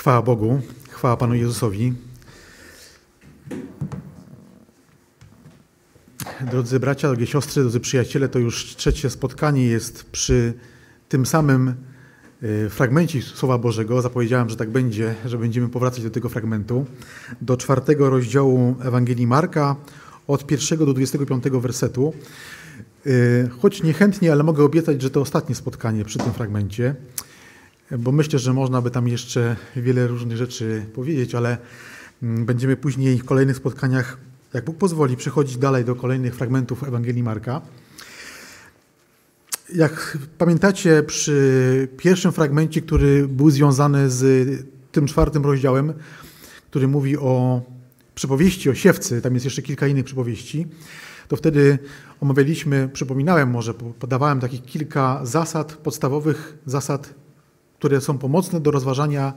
Chwała Bogu, chwała Panu Jezusowi. Drodzy bracia, drogie siostry, drodzy przyjaciele, to już trzecie spotkanie jest przy tym samym e, fragmencie Słowa Bożego. Zapowiedziałem, że tak będzie, że będziemy powracać do tego fragmentu, do czwartego rozdziału Ewangelii Marka, od pierwszego do 25 wersetu. E, choć niechętnie, ale mogę obiecać, że to ostatnie spotkanie przy tym fragmencie bo myślę, że można by tam jeszcze wiele różnych rzeczy powiedzieć, ale mm, będziemy później w kolejnych spotkaniach, jak Bóg pozwoli, przechodzić dalej do kolejnych fragmentów Ewangelii Marka. Jak pamiętacie, przy pierwszym fragmencie, który był związany z tym czwartym rozdziałem, który mówi o przypowieści o siewcy, tam jest jeszcze kilka innych przypowieści, to wtedy omawialiśmy, przypominałem może, podawałem takich kilka zasad, podstawowych zasad które są pomocne do rozważania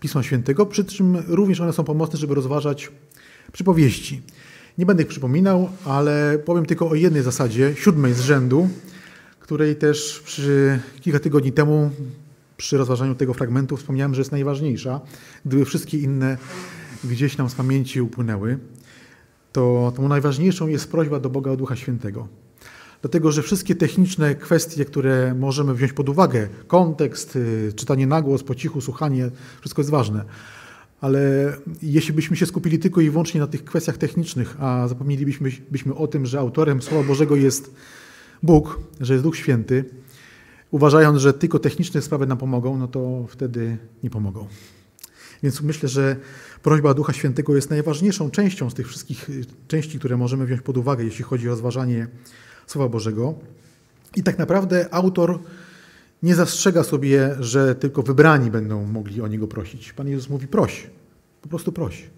Pisma Świętego, przy czym również one są pomocne, żeby rozważać przypowieści. Nie będę ich przypominał, ale powiem tylko o jednej zasadzie, siódmej z rzędu, której też przy kilka tygodni temu przy rozważaniu tego fragmentu wspomniałem, że jest najważniejsza. Gdyby wszystkie inne gdzieś nam z pamięci upłynęły, to tą najważniejszą jest prośba do Boga o Ducha Świętego dlatego że wszystkie techniczne kwestie, które możemy wziąć pod uwagę, kontekst, y, czytanie na głos, po cichu, słuchanie, wszystko jest ważne. Ale jeśli byśmy się skupili tylko i wyłącznie na tych kwestiach technicznych, a zapomnielibyśmy byśmy o tym, że autorem Słowa Bożego jest Bóg, że jest Duch Święty, uważając, że tylko techniczne sprawy nam pomogą, no to wtedy nie pomogą. Więc myślę, że prośba Ducha Świętego jest najważniejszą częścią z tych wszystkich y, części, które możemy wziąć pod uwagę, jeśli chodzi o rozważanie Słowa Bożego. I tak naprawdę autor nie zastrzega sobie, że tylko wybrani będą mogli o niego prosić. Pan Jezus mówi: proś, po prostu proś.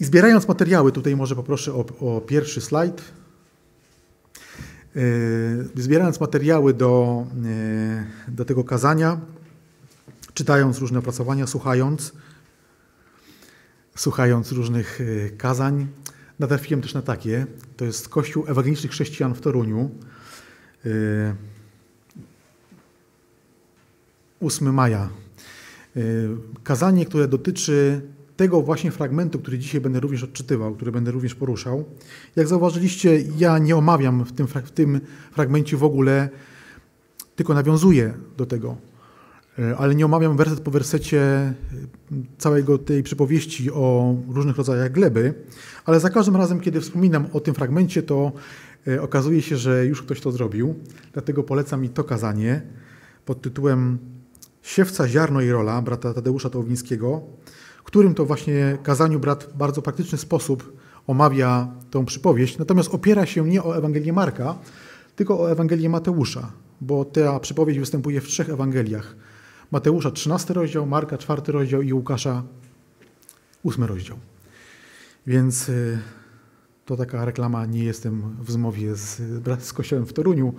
I zbierając materiały, tutaj może poproszę o, o pierwszy slajd. Yy, zbierając materiały do, yy, do tego kazania, czytając różne opracowania, słuchając, słuchając różnych yy, kazań, natrafiłem też na takie. To jest Kościół Ewangelicznych Chrześcijan w Toruniu. 8 y, maja. Y, kazanie, które dotyczy tego właśnie fragmentu, który dzisiaj będę również odczytywał, który będę również poruszał. Jak zauważyliście, ja nie omawiam w tym, w tym fragmencie w ogóle, tylko nawiązuję do tego. E, ale nie omawiam werset po wersecie e, całego tej przypowieści o różnych rodzajach gleby, ale za każdym razem, kiedy wspominam o tym fragmencie, to e, okazuje się, że już ktoś to zrobił. Dlatego polecam mi to kazanie pod tytułem Siewca, ziarno i rola brata Tadeusza Tołwińskiego, którym to właśnie kazaniu brat w bardzo praktyczny sposób omawia tą przypowieść, natomiast opiera się nie o Ewangelię Marka, tylko o Ewangelię Mateusza, bo ta przypowieść występuje w trzech Ewangeliach. Mateusza 13 rozdział, Marka 4 rozdział i Łukasza 8 rozdział. Więc y, to taka reklama, nie jestem w zmowie z, z Kościołem w Toruniu,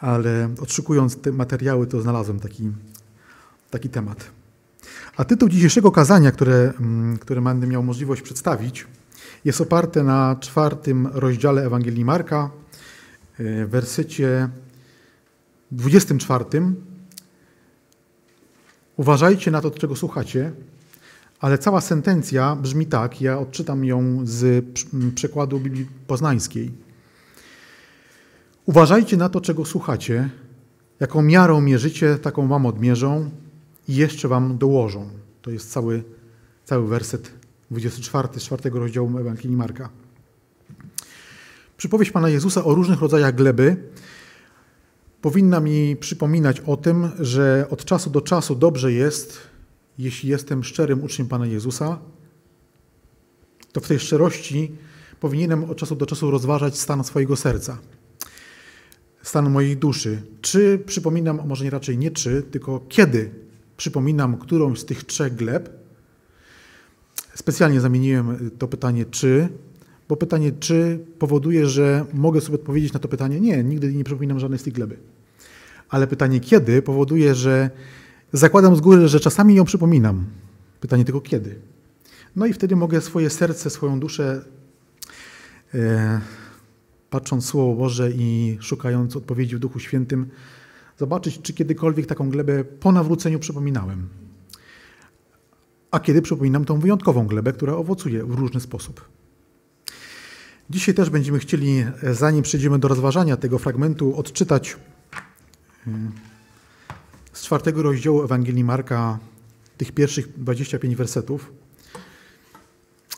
ale odszukując te materiały, to znalazłem taki, taki temat. A tytuł dzisiejszego kazania, które, mm, które będę miał możliwość przedstawić, jest oparte na czwartym rozdziale Ewangelii Marka, y, wersecie 24 Uważajcie na to, czego słuchacie, ale cała sentencja brzmi tak, ja odczytam ją z przekładu Biblii Poznańskiej. Uważajcie na to, czego słuchacie, jaką miarą mierzycie, taką wam odmierzą i jeszcze wam dołożą. To jest cały, cały werset 24 z 4 rozdziału Ewangelii Marka. Przypowieść Pana Jezusa o różnych rodzajach gleby powinna mi przypominać o tym, że od czasu do czasu dobrze jest, jeśli jestem szczerym uczniem Pana Jezusa, to w tej szczerości powinienem od czasu do czasu rozważać stan swojego serca, stan mojej duszy. Czy przypominam, może nie raczej nie czy, tylko kiedy przypominam którąś z tych trzech gleb. Specjalnie zamieniłem to pytanie czy, bo pytanie czy powoduje, że mogę sobie odpowiedzieć na to pytanie nie, nigdy nie przypominam żadnej z tych gleby ale pytanie kiedy powoduje, że zakładam z góry, że czasami ją przypominam. Pytanie tylko kiedy. No i wtedy mogę swoje serce, swoją duszę, e, patrząc Słowo Boże i szukając odpowiedzi w Duchu Świętym, zobaczyć, czy kiedykolwiek taką glebę po nawróceniu przypominałem. a kiedy przypominam tą wyjątkową glebę, która owocuje w różny sposób. Dzisiaj też będziemy chcieli, zanim przejdziemy do rozważania tego fragmentu, odczytać z czwartego rozdziału Ewangelii Marka tych pierwszych 25 wersetów.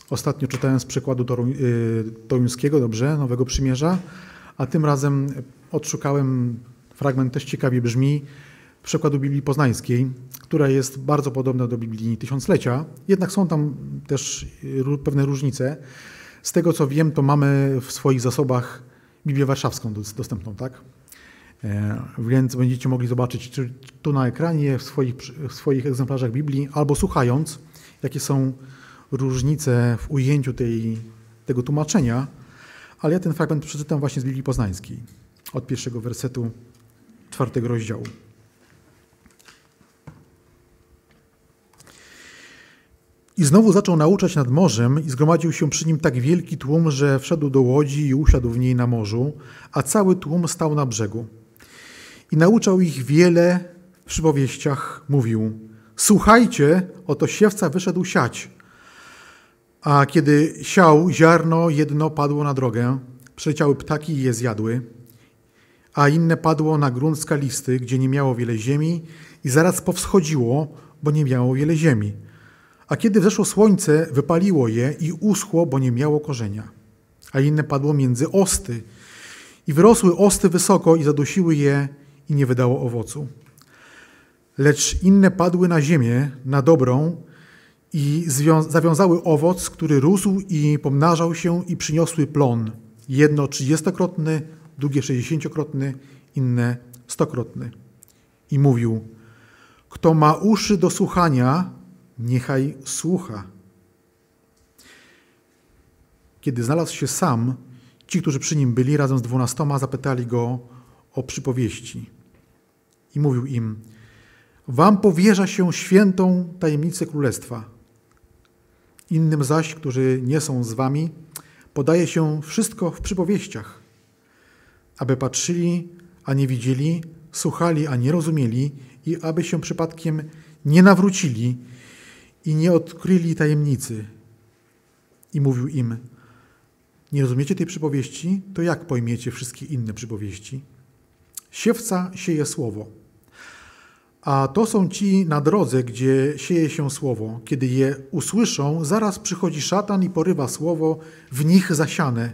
Ostatnio czytałem z przekładu y, toruńskiego, dobrze, Nowego Przymierza, a tym razem odszukałem fragment też ciekawie brzmi przekładu Biblii Poznańskiej, która jest bardzo podobna do Biblii Tysiąclecia, jednak są tam też pewne różnice. Z tego co wiem, to mamy w swoich zasobach Biblię Warszawską dostępną, tak? E, więc będziecie mogli zobaczyć czy tu na ekranie w swoich, w swoich egzemplarzach Biblii, albo słuchając, jakie są różnice w ujęciu tej, tego tłumaczenia. Ale ja ten fragment przeczytam właśnie z Biblii Poznańskiej, od pierwszego wersetu czwartego rozdziału. I znowu zaczął nauczać nad morzem i zgromadził się przy nim tak wielki tłum, że wszedł do łodzi i usiadł w niej na morzu, a cały tłum stał na brzegu. I nauczał ich wiele w przypowieściach, mówił, słuchajcie, oto siewca wyszedł siać. A kiedy siał, ziarno jedno padło na drogę, przyleciały ptaki i je zjadły, a inne padło na grunt skalisty, gdzie nie miało wiele ziemi i zaraz powschodziło, bo nie miało wiele ziemi. A kiedy wzeszło słońce, wypaliło je i uschło, bo nie miało korzenia. A inne padło między osty. I wyrosły osty wysoko i zadusiły je i nie wydało owocu. Lecz inne padły na ziemię, na dobrą i zawiązały owoc, który rósł i pomnażał się i przyniosły plon. Jedno trzydziestokrotny, drugie sześćdziesięciokrotny, inne stokrotny. I mówił, kto ma uszy do słuchania, niechaj słucha. Kiedy znalazł się sam, ci, którzy przy nim byli razem z dwunastoma, zapytali go o przypowieści. I mówił im, wam powierza się świętą tajemnicę królestwa. Innym zaś, którzy nie są z wami, podaje się wszystko w przypowieściach, aby patrzyli, a nie widzieli, słuchali, a nie rozumieli i aby się przypadkiem nie nawrócili i nie odkryli tajemnicy. I mówił im, nie rozumiecie tej przypowieści, to jak pojmiecie wszystkie inne przypowieści? Siewca sieje słowo. A to są ci na drodze, gdzie sieje się słowo. Kiedy je usłyszą, zaraz przychodzi szatan i porywa słowo w nich zasiane.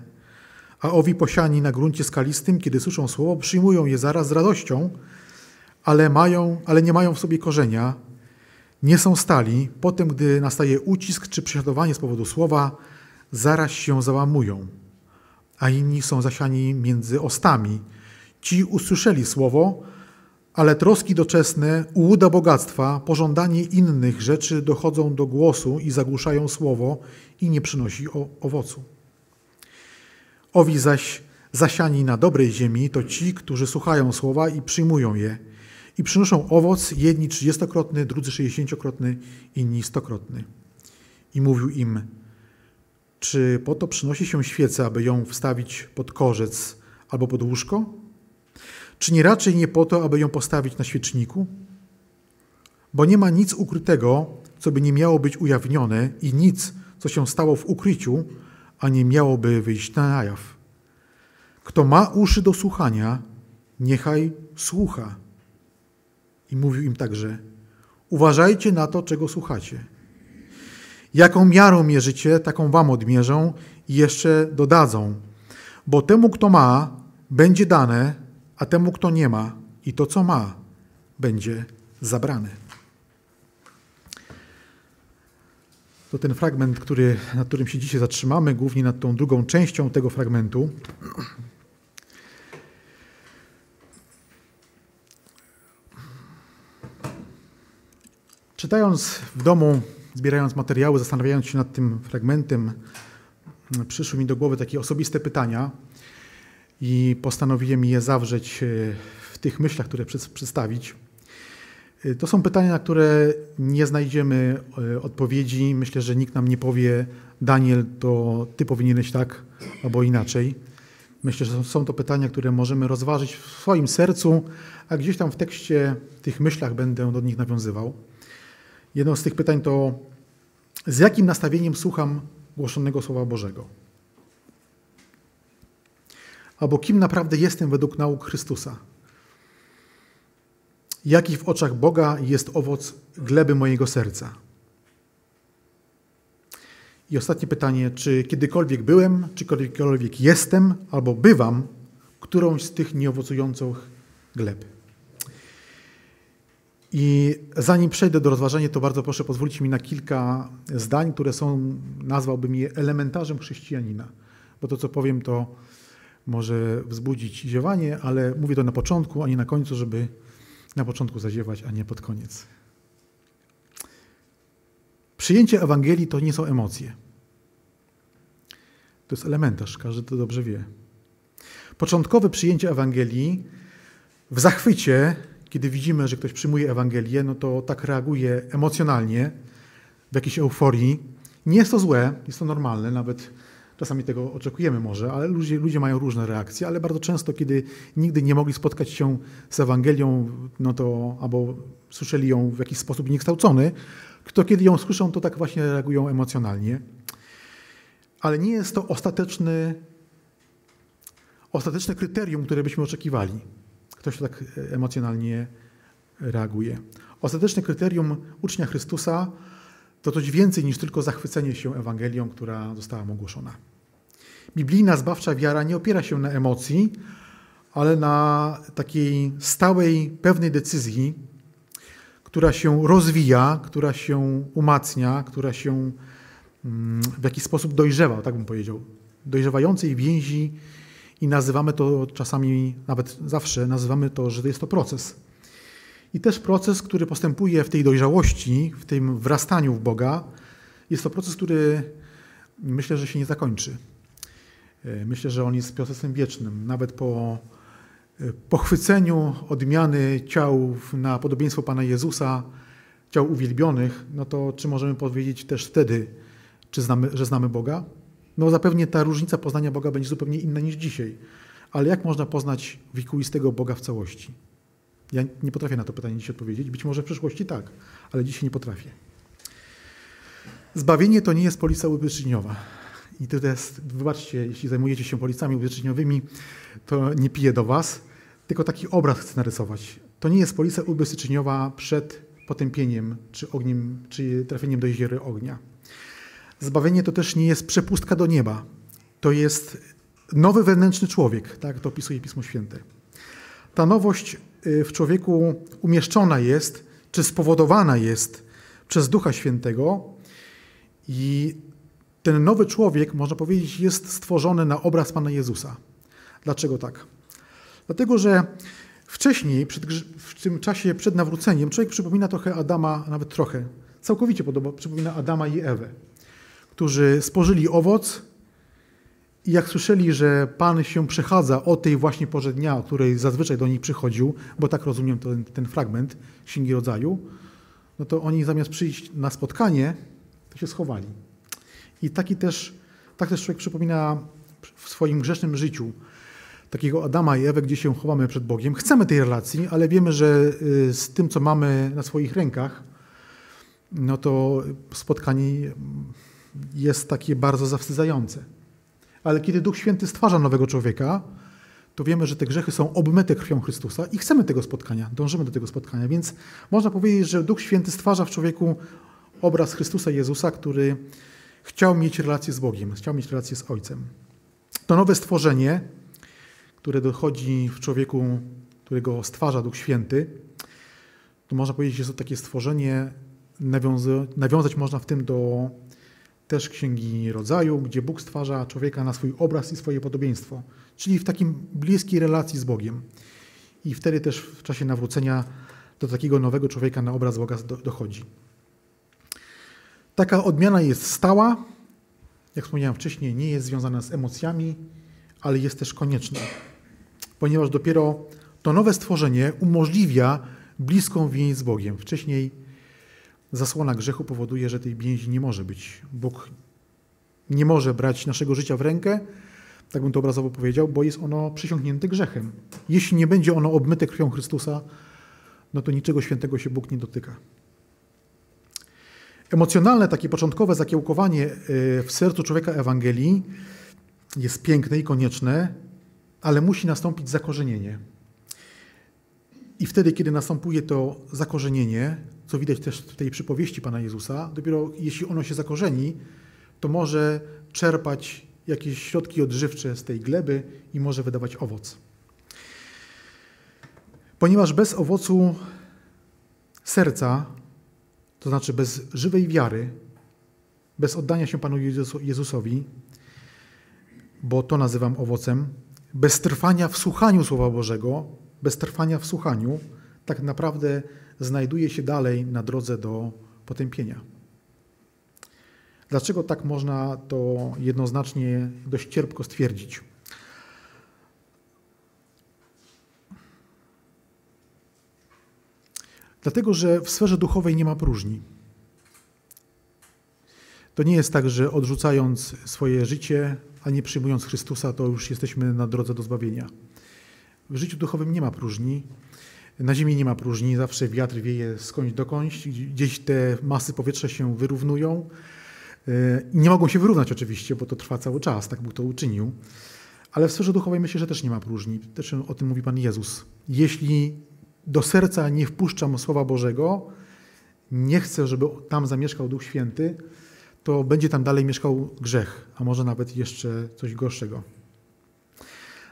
A owi posiani na gruncie skalistym, kiedy słyszą słowo, przyjmują je zaraz z radością, ale, mają, ale nie mają w sobie korzenia, nie są stali, potem gdy nastaje ucisk czy prześladowanie z powodu słowa, zaraz się załamują, a inni są zasiani między ostami. Ci usłyszeli słowo, ale troski doczesne, ułuda bogactwa, pożądanie innych rzeczy dochodzą do głosu i zagłuszają słowo i nie przynosi owocu. Owi zaś zasiani na dobrej ziemi to ci, którzy słuchają słowa i przyjmują je – i przynoszą owoc, jedni trzydziestokrotny, drudzy sześćdziesięciokrotny, inni stokrotny. I mówił im, czy po to przynosi się świecę, aby ją wstawić pod korzec albo pod łóżko? Czy nie raczej nie po to, aby ją postawić na świeczniku? Bo nie ma nic ukrytego, co by nie miało być ujawnione i nic, co się stało w ukryciu, a nie miałoby wyjść na jaw. Kto ma uszy do słuchania, niechaj słucha. I mówił im także: Uważajcie na to, czego słuchacie. Jaką miarą mierzycie, taką wam odmierzą i jeszcze dodadzą. Bo temu, kto ma, będzie dane, a temu, kto nie ma, i to, co ma, będzie zabrane. To ten fragment, który, nad którym się dzisiaj zatrzymamy, głównie nad tą drugą częścią tego fragmentu. Czytając w domu, zbierając materiały, zastanawiając się nad tym fragmentem, przyszły mi do głowy takie osobiste pytania i postanowiłem je zawrzeć e, w tych myślach, które przedstawić. E, to są pytania, na które nie znajdziemy e, odpowiedzi. Myślę, że nikt nam nie powie, Daniel, to ty powinieneś tak albo inaczej. Myślę, że są to pytania, które możemy rozważyć w swoim sercu, a gdzieś tam w tekście, w tych myślach będę do nich nawiązywał. Jedno z tych pytań to, z jakim nastawieniem słucham głoszonego Słowa Bożego. Albo kim naprawdę jestem według nauk Chrystusa. Jaki w oczach Boga jest owoc gleby mojego serca. I ostatnie pytanie, czy kiedykolwiek byłem, czy kiedykolwiek jestem, albo bywam którąś z tych nieowocujących gleb. I zanim przejdę do rozważania, to bardzo proszę pozwolić mi na kilka zdań, które są, nazwałbym je elementarzem chrześcijanina. Bo to, co powiem, to może wzbudzić ziewanie, ale mówię to na początku, a nie na końcu, żeby na początku zaziewać, a nie pod koniec. Przyjęcie Ewangelii to nie są emocje. To jest elementarz, każdy to dobrze wie. Początkowe przyjęcie Ewangelii w zachwycie, kiedy widzimy, że ktoś przyjmuje Ewangelię, no to tak reaguje emocjonalnie, w jakiejś euforii. Nie jest to złe, jest to normalne, nawet czasami tego oczekujemy może, ale ludzie, ludzie mają różne reakcje, ale bardzo często, kiedy nigdy nie mogli spotkać się z Ewangelią, no to albo słyszeli ją w jakiś sposób niekształcony, to kiedy ją słyszą, to tak właśnie reagują emocjonalnie. Ale nie jest to ostateczny ostateczne kryterium, które byśmy oczekiwali. Ktoś tak e, emocjonalnie reaguje. Ostateczne kryterium ucznia Chrystusa to coś więcej niż tylko zachwycenie się Ewangelią, która została mu ogłoszona. Biblijna zbawcza wiara nie opiera się na emocji, ale na takiej stałej, pewnej decyzji, która się rozwija, która się umacnia, która się mm, w jakiś sposób dojrzewa, tak bym powiedział. Dojrzewającej więzi i nazywamy to czasami, nawet zawsze, nazywamy to, że jest to proces. I też proces, który postępuje w tej dojrzałości, w tym wrastaniu w Boga, jest to proces, który myślę, że się nie zakończy. E, myślę, że on jest procesem wiecznym. Nawet po e, pochwyceniu odmiany ciał na podobieństwo Pana Jezusa, ciał uwielbionych, no to czy możemy powiedzieć też wtedy, czy znamy, że znamy Boga? No zapewne ta różnica poznania Boga będzie zupełnie inna niż dzisiaj. Ale jak można poznać wiekuistego Boga w całości? Ja nie potrafię na to pytanie dziś odpowiedzieć. Być może w przyszłości tak, ale dzisiaj nie potrafię. Zbawienie to nie jest polisa ubezpieczeniowa. I to jest, wybaczcie, jeśli zajmujecie się policami ubezpieczeniowymi, to nie piję do was, tylko taki obraz chcę narysować. To nie jest polisa ubezpieczeniowa przed potępieniem, czy ogniem, czy trafieniem do jeziory ognia. Zbawienie to też nie jest przepustka do nieba. To jest nowy wewnętrzny człowiek, tak to opisuje Pismo Święte. Ta nowość w człowieku umieszczona jest, czy spowodowana jest przez Ducha Świętego i ten nowy człowiek, można powiedzieć, jest stworzony na obraz Pana Jezusa. Dlaczego tak? Dlatego, że wcześniej, w tym czasie przed nawróceniem, człowiek przypomina trochę Adama, nawet trochę, całkowicie podoba, przypomina Adama i Ewę którzy spożyli owoc i jak słyszeli, że Pan się przechadza o tej właśnie porze dnia, o której zazwyczaj do nich przychodził, bo tak rozumiem ten, ten fragment Księgi Rodzaju, no to oni zamiast przyjść na spotkanie, to się schowali. I taki też, tak też człowiek przypomina w swoim grzesznym życiu takiego Adama i Ewę, gdzie się chowamy przed Bogiem. Chcemy tej relacji, ale wiemy, że y, z tym, co mamy na swoich rękach, no to spotkanie jest takie bardzo zawstydzające. Ale kiedy Duch Święty stwarza nowego człowieka, to wiemy, że te grzechy są obmyte krwią Chrystusa i chcemy tego spotkania, dążymy do tego spotkania. Więc można powiedzieć, że Duch Święty stwarza w człowieku obraz Chrystusa Jezusa, który chciał mieć relację z Bogiem, chciał mieć relację z Ojcem. To nowe stworzenie, które dochodzi w człowieku, którego stwarza Duch Święty, to można powiedzieć, że jest to takie stworzenie, nawiązać można w tym do też Księgi Rodzaju, gdzie Bóg stwarza człowieka na swój obraz i swoje podobieństwo, czyli w takim bliskiej relacji z Bogiem. I wtedy też w czasie nawrócenia do takiego nowego człowieka na obraz Boga dochodzi. Taka odmiana jest stała, jak wspomniałem wcześniej, nie jest związana z emocjami, ale jest też konieczna, ponieważ dopiero to nowe stworzenie umożliwia bliską więź z Bogiem. Wcześniej zasłona grzechu powoduje, że tej więzi nie może być. Bóg nie może brać naszego życia w rękę, tak bym to obrazowo powiedział, bo jest ono przysiągnięte grzechem. Jeśli nie będzie ono obmyte krwią Chrystusa, no to niczego świętego się Bóg nie dotyka. Emocjonalne, takie początkowe zakiełkowanie e, w sercu człowieka Ewangelii jest piękne i konieczne, ale musi nastąpić zakorzenienie. I wtedy, kiedy następuje to zakorzenienie, co widać też w tej przypowieści Pana Jezusa, dopiero jeśli ono się zakorzeni, to może czerpać jakieś środki odżywcze z tej gleby i może wydawać owoc. Ponieważ bez owocu serca, to znaczy bez żywej wiary, bez oddania się Panu Jezusowi, bo to nazywam owocem, bez trwania w słuchaniu Słowa Bożego, bez trwania w słuchaniu, tak naprawdę znajduje się dalej na drodze do potępienia. Dlaczego tak można to jednoznacznie dość cierpko stwierdzić? Dlatego, że w sferze duchowej nie ma próżni. To nie jest tak, że odrzucając swoje życie, a nie przyjmując Chrystusa, to już jesteśmy na drodze do zbawienia. W życiu duchowym nie ma próżni. Na ziemi nie ma próżni, zawsze wiatr wieje skądś dokądś, gdzieś te masy powietrza się wyrównują. I nie mogą się wyrównać oczywiście, bo to trwa cały czas, tak Bóg to uczynił. Ale w sferze duchowej myślę, że też nie ma próżni. Też o tym mówi Pan Jezus. Jeśli do serca nie wpuszczam Słowa Bożego, nie chcę, żeby tam zamieszkał Duch Święty, to będzie tam dalej mieszkał grzech, a może nawet jeszcze coś gorszego.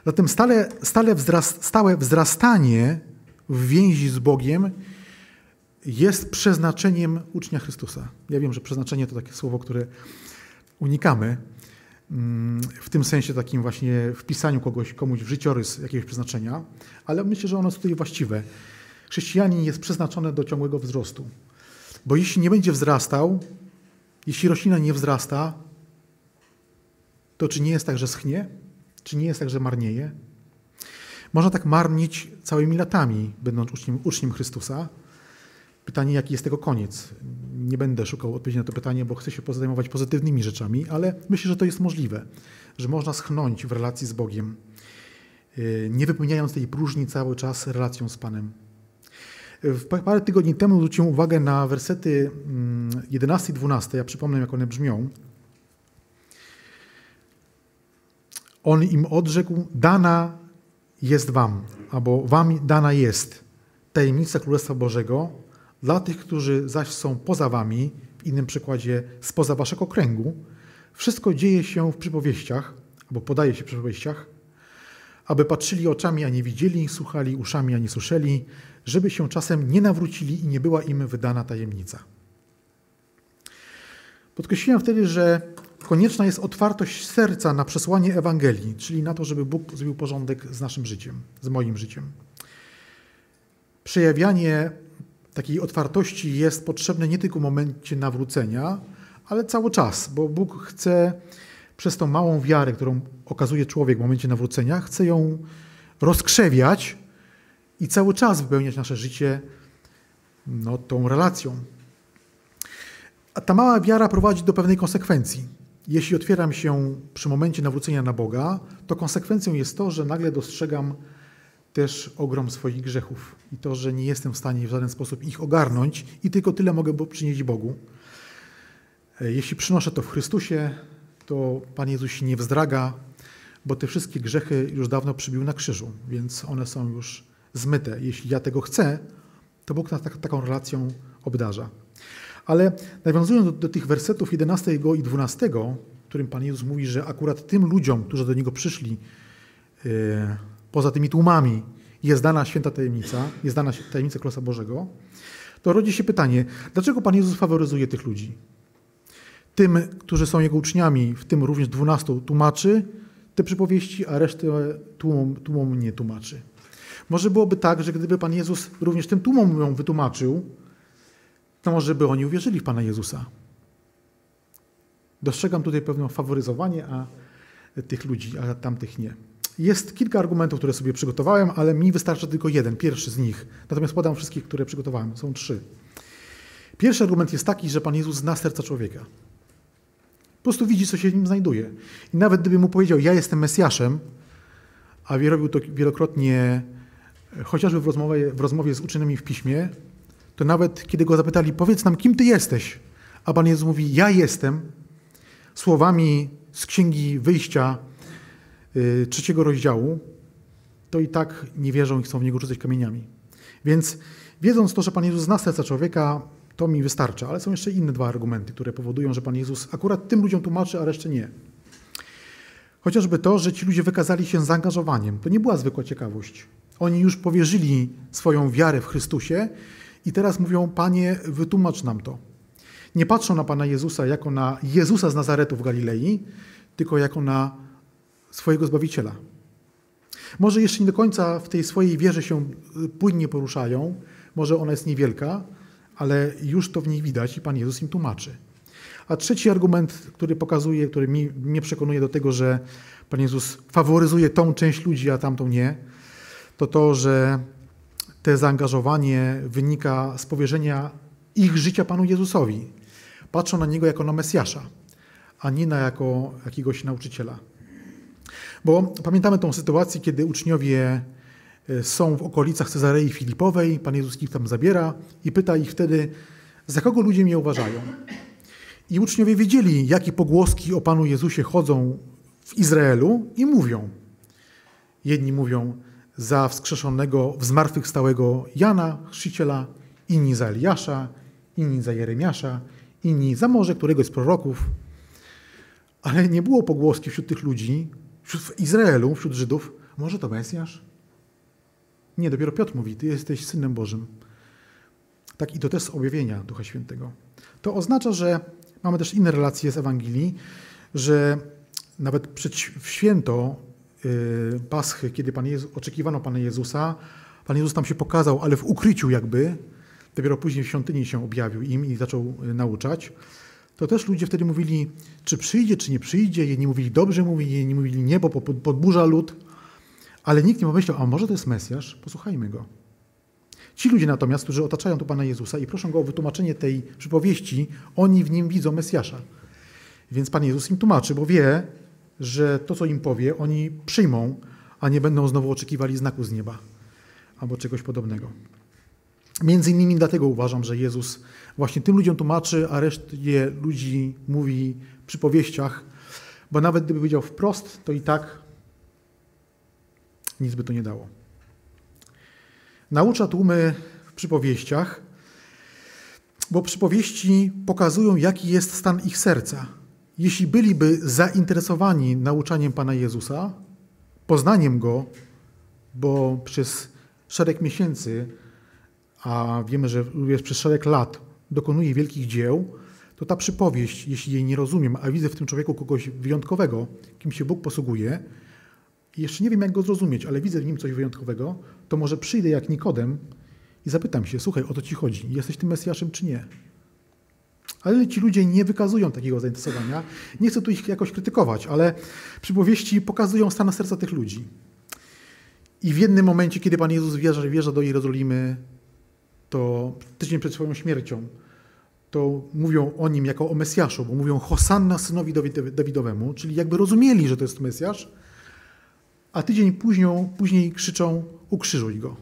Zatem stale, stale wzrast, stałe wzrastanie w więzi z Bogiem jest przeznaczeniem ucznia Chrystusa. Ja wiem, że przeznaczenie to takie słowo, które unikamy, mm, w tym sensie takim właśnie wpisaniu kogoś, komuś w życiorys jakiegoś przeznaczenia, ale myślę, że ono jest tutaj właściwe. Chrześcijanin jest przeznaczony do ciągłego wzrostu. Bo jeśli nie będzie wzrastał, jeśli roślina nie wzrasta, to czy nie jest tak, że schnie? Czy nie jest tak, że marnieje? Można tak marnić całymi latami, będąc uczniem, uczniem Chrystusa. Pytanie, jaki jest tego koniec? Nie będę szukał odpowiedzi na to pytanie, bo chcę się zajmować pozytywnymi rzeczami, ale myślę, że to jest możliwe, że można schnąć w relacji z Bogiem, y, nie wypełniając tej próżni cały czas relacją z Panem. Parę tygodni temu zwróciłem uwagę na wersety 11 mm, i 12. Ja przypomnę, jak one brzmią. On im odrzekł: Dana jest wam, albo wam dana jest tajemnica Królestwa Bożego, dla tych, którzy zaś są poza wami, w innym przykładzie spoza waszego kręgu. Wszystko dzieje się w przypowieściach, albo podaje się w przypowieściach, aby patrzyli oczami, a nie widzieli, słuchali uszami, a nie słyszeli, żeby się czasem nie nawrócili i nie była im wydana tajemnica. Podkreśliłem wtedy, że konieczna jest otwartość serca na przesłanie Ewangelii, czyli na to, żeby Bóg zrobił porządek z naszym życiem, z moim życiem. Przejawianie takiej otwartości jest potrzebne nie tylko w momencie nawrócenia, ale cały czas, bo Bóg chce przez tą małą wiarę, którą okazuje człowiek w momencie nawrócenia, chce ją rozkrzewiać i cały czas wypełniać nasze życie no, tą relacją. A ta mała wiara prowadzi do pewnej konsekwencji. Jeśli otwieram się przy momencie nawrócenia na Boga, to konsekwencją jest to, że nagle dostrzegam też ogrom swoich grzechów i to, że nie jestem w stanie w żaden sposób ich ogarnąć i tylko tyle mogę przynieść Bogu. E, jeśli przynoszę to w Chrystusie, to Pan Jezus się nie wzdraga, bo te wszystkie grzechy już dawno przybił na krzyżu, więc one są już zmyte. Jeśli ja tego chcę, to Bóg nas tak, taką relacją obdarza. Ale nawiązując do, do, tych wersetów 11 i 12, w którym Pan Jezus mówi, że akurat tym ludziom, którzy do Niego przyszli, yy, poza tymi tłumami, jest dana święta tajemnica, jest dana tajemnica Królestwa Bożego, to rodzi się pytanie, dlaczego Pan Jezus faworyzuje tych ludzi? Tym, którzy są Jego uczniami, w tym również dwunastu, tłumaczy te przypowieści, a resztę tłumom, tłumom nie tłumaczy. Może byłoby tak, że gdyby Pan Jezus również tym tłumom ją wytłumaczył, to może by oni uwierzyli w Pana Jezusa. Dostrzegam tutaj pewne faworyzowanie a tych ludzi, a tamtych nie. Jest kilka argumentów, które sobie przygotowałem, ale mi wystarczy tylko jeden, pierwszy z nich. Natomiast podam wszystkich, które przygotowałem. Są trzy. Pierwszy argument jest taki, że Pan Jezus zna serca człowieka. Po prostu widzi, co się w nim znajduje. I nawet gdyby mu powiedział, ja jestem Mesjaszem, a robił to wielokrotnie chociażby w rozmowie, w rozmowie z uczonymi w piśmie, nawet kiedy go zapytali, powiedz nam, kim ty jesteś, a Pan Jezus mówi: Ja jestem, słowami z Księgi Wyjścia y, trzeciego rozdziału, to i tak nie wierzą i chcą w niego rzucać kamieniami. Więc wiedząc to, że Pan Jezus zna serca człowieka, to mi wystarcza. Ale są jeszcze inne dwa argumenty, które powodują, że Pan Jezus akurat tym ludziom tłumaczy, a reszcie nie. Chociażby to, że ci ludzie wykazali się zaangażowaniem. To nie była zwykła ciekawość. Oni już powierzyli swoją wiarę w Chrystusie i teraz mówią: Panie, wytłumacz nam to. Nie patrzą na Pana Jezusa jako na Jezusa z Nazaretu w Galilei, tylko jako na swojego Zbawiciela. Może jeszcze nie do końca w tej swojej wierze się płynnie poruszają, może ona jest niewielka, ale już to w nich widać i Pan Jezus im tłumaczy. A trzeci argument, który pokazuje, który mi, mnie przekonuje do tego, że Pan Jezus faworyzuje tą część ludzi, a tamtą nie, to to, że te zaangażowanie wynika z powierzenia ich życia Panu Jezusowi. Patrzą na Niego jako na Mesjasza, a nie na jako jakiegoś nauczyciela. Bo pamiętamy tą sytuację, kiedy uczniowie e, są w okolicach Cezarei Filipowej, Pan Jezus ich tam zabiera i pyta ich wtedy, za kogo ludzie mnie uważają. I uczniowie wiedzieli, jakie pogłoski o Panu Jezusie chodzą w Izraelu i mówią. Jedni mówią za wskrzeszonego, zmartwychwstałego Jana, chrzciciela, inni za Eliasza, inni za Jeremiasza, inni za może któregoś z proroków. Ale nie było pogłoski wśród tych ludzi, wśród Izraelu, wśród Żydów, może to Mesjasz? Nie, dopiero Piotr mówi, ty jesteś Synem Bożym. Tak i to też z objawienia Ducha Świętego. To oznacza, że mamy też inne relacje z Ewangelii, że nawet w święto Paschy, kiedy Pan Jezu, oczekiwano Pana Jezusa, Pan Jezus tam się pokazał, ale w ukryciu jakby, dopiero później w świątyni się objawił im i zaczął yy, nauczać to też ludzie wtedy mówili, czy przyjdzie, czy nie przyjdzie. Jedni mówili, dobrze mówi, jedni mówili, nie, bo podburza lud. Ale nikt nie pomyślał, a może to jest Mesjasz? Posłuchajmy go. Ci ludzie natomiast, którzy otaczają tu Pana Jezusa i proszą go o wytłumaczenie tej przypowieści, oni w nim widzą Mesjasza. Więc Pan Jezus im tłumaczy, bo wie, że to, co im powie, oni przyjmą, a nie będą znowu oczekiwali znaku z nieba albo czegoś podobnego. Między innymi dlatego uważam, że Jezus właśnie tym ludziom tłumaczy, a reszcie ludzi mówi przy powieściach, bo nawet gdyby powiedział wprost, to i tak nic by to nie dało. Naucza tłumy w przypowieściach, bo przypowieści pokazują, jaki jest stan ich serca. Jeśli byliby zainteresowani nauczaniem Pana Jezusa, poznaniem Go, bo przez szereg miesięcy a wiemy, że również przez szereg lat dokonuje wielkich dzieł, to ta przypowieść, jeśli jej nie rozumiem, a widzę w tym człowieku kogoś wyjątkowego, kim się Bóg posługuje, jeszcze nie wiem, jak go zrozumieć, ale widzę w nim coś wyjątkowego, to może przyjdę jak Nikodem i zapytam się, słuchaj, o to ci chodzi, jesteś tym Mesjaszem czy nie? Ale ci ludzie nie wykazują takiego zainteresowania. Nie chcę tu ich jakoś krytykować, ale przypowieści pokazują stan serca tych ludzi. I w jednym momencie, kiedy Pan Jezus wierza, wierza do Jerozolimy, to tydzień przed swoją śmiercią, to mówią o nim jako o Mesjaszu, bo mówią Hosanna synowi Dawidowemu, czyli jakby rozumieli, że to jest Mesjasz, a tydzień później, później krzyczą ukrzyżuj go.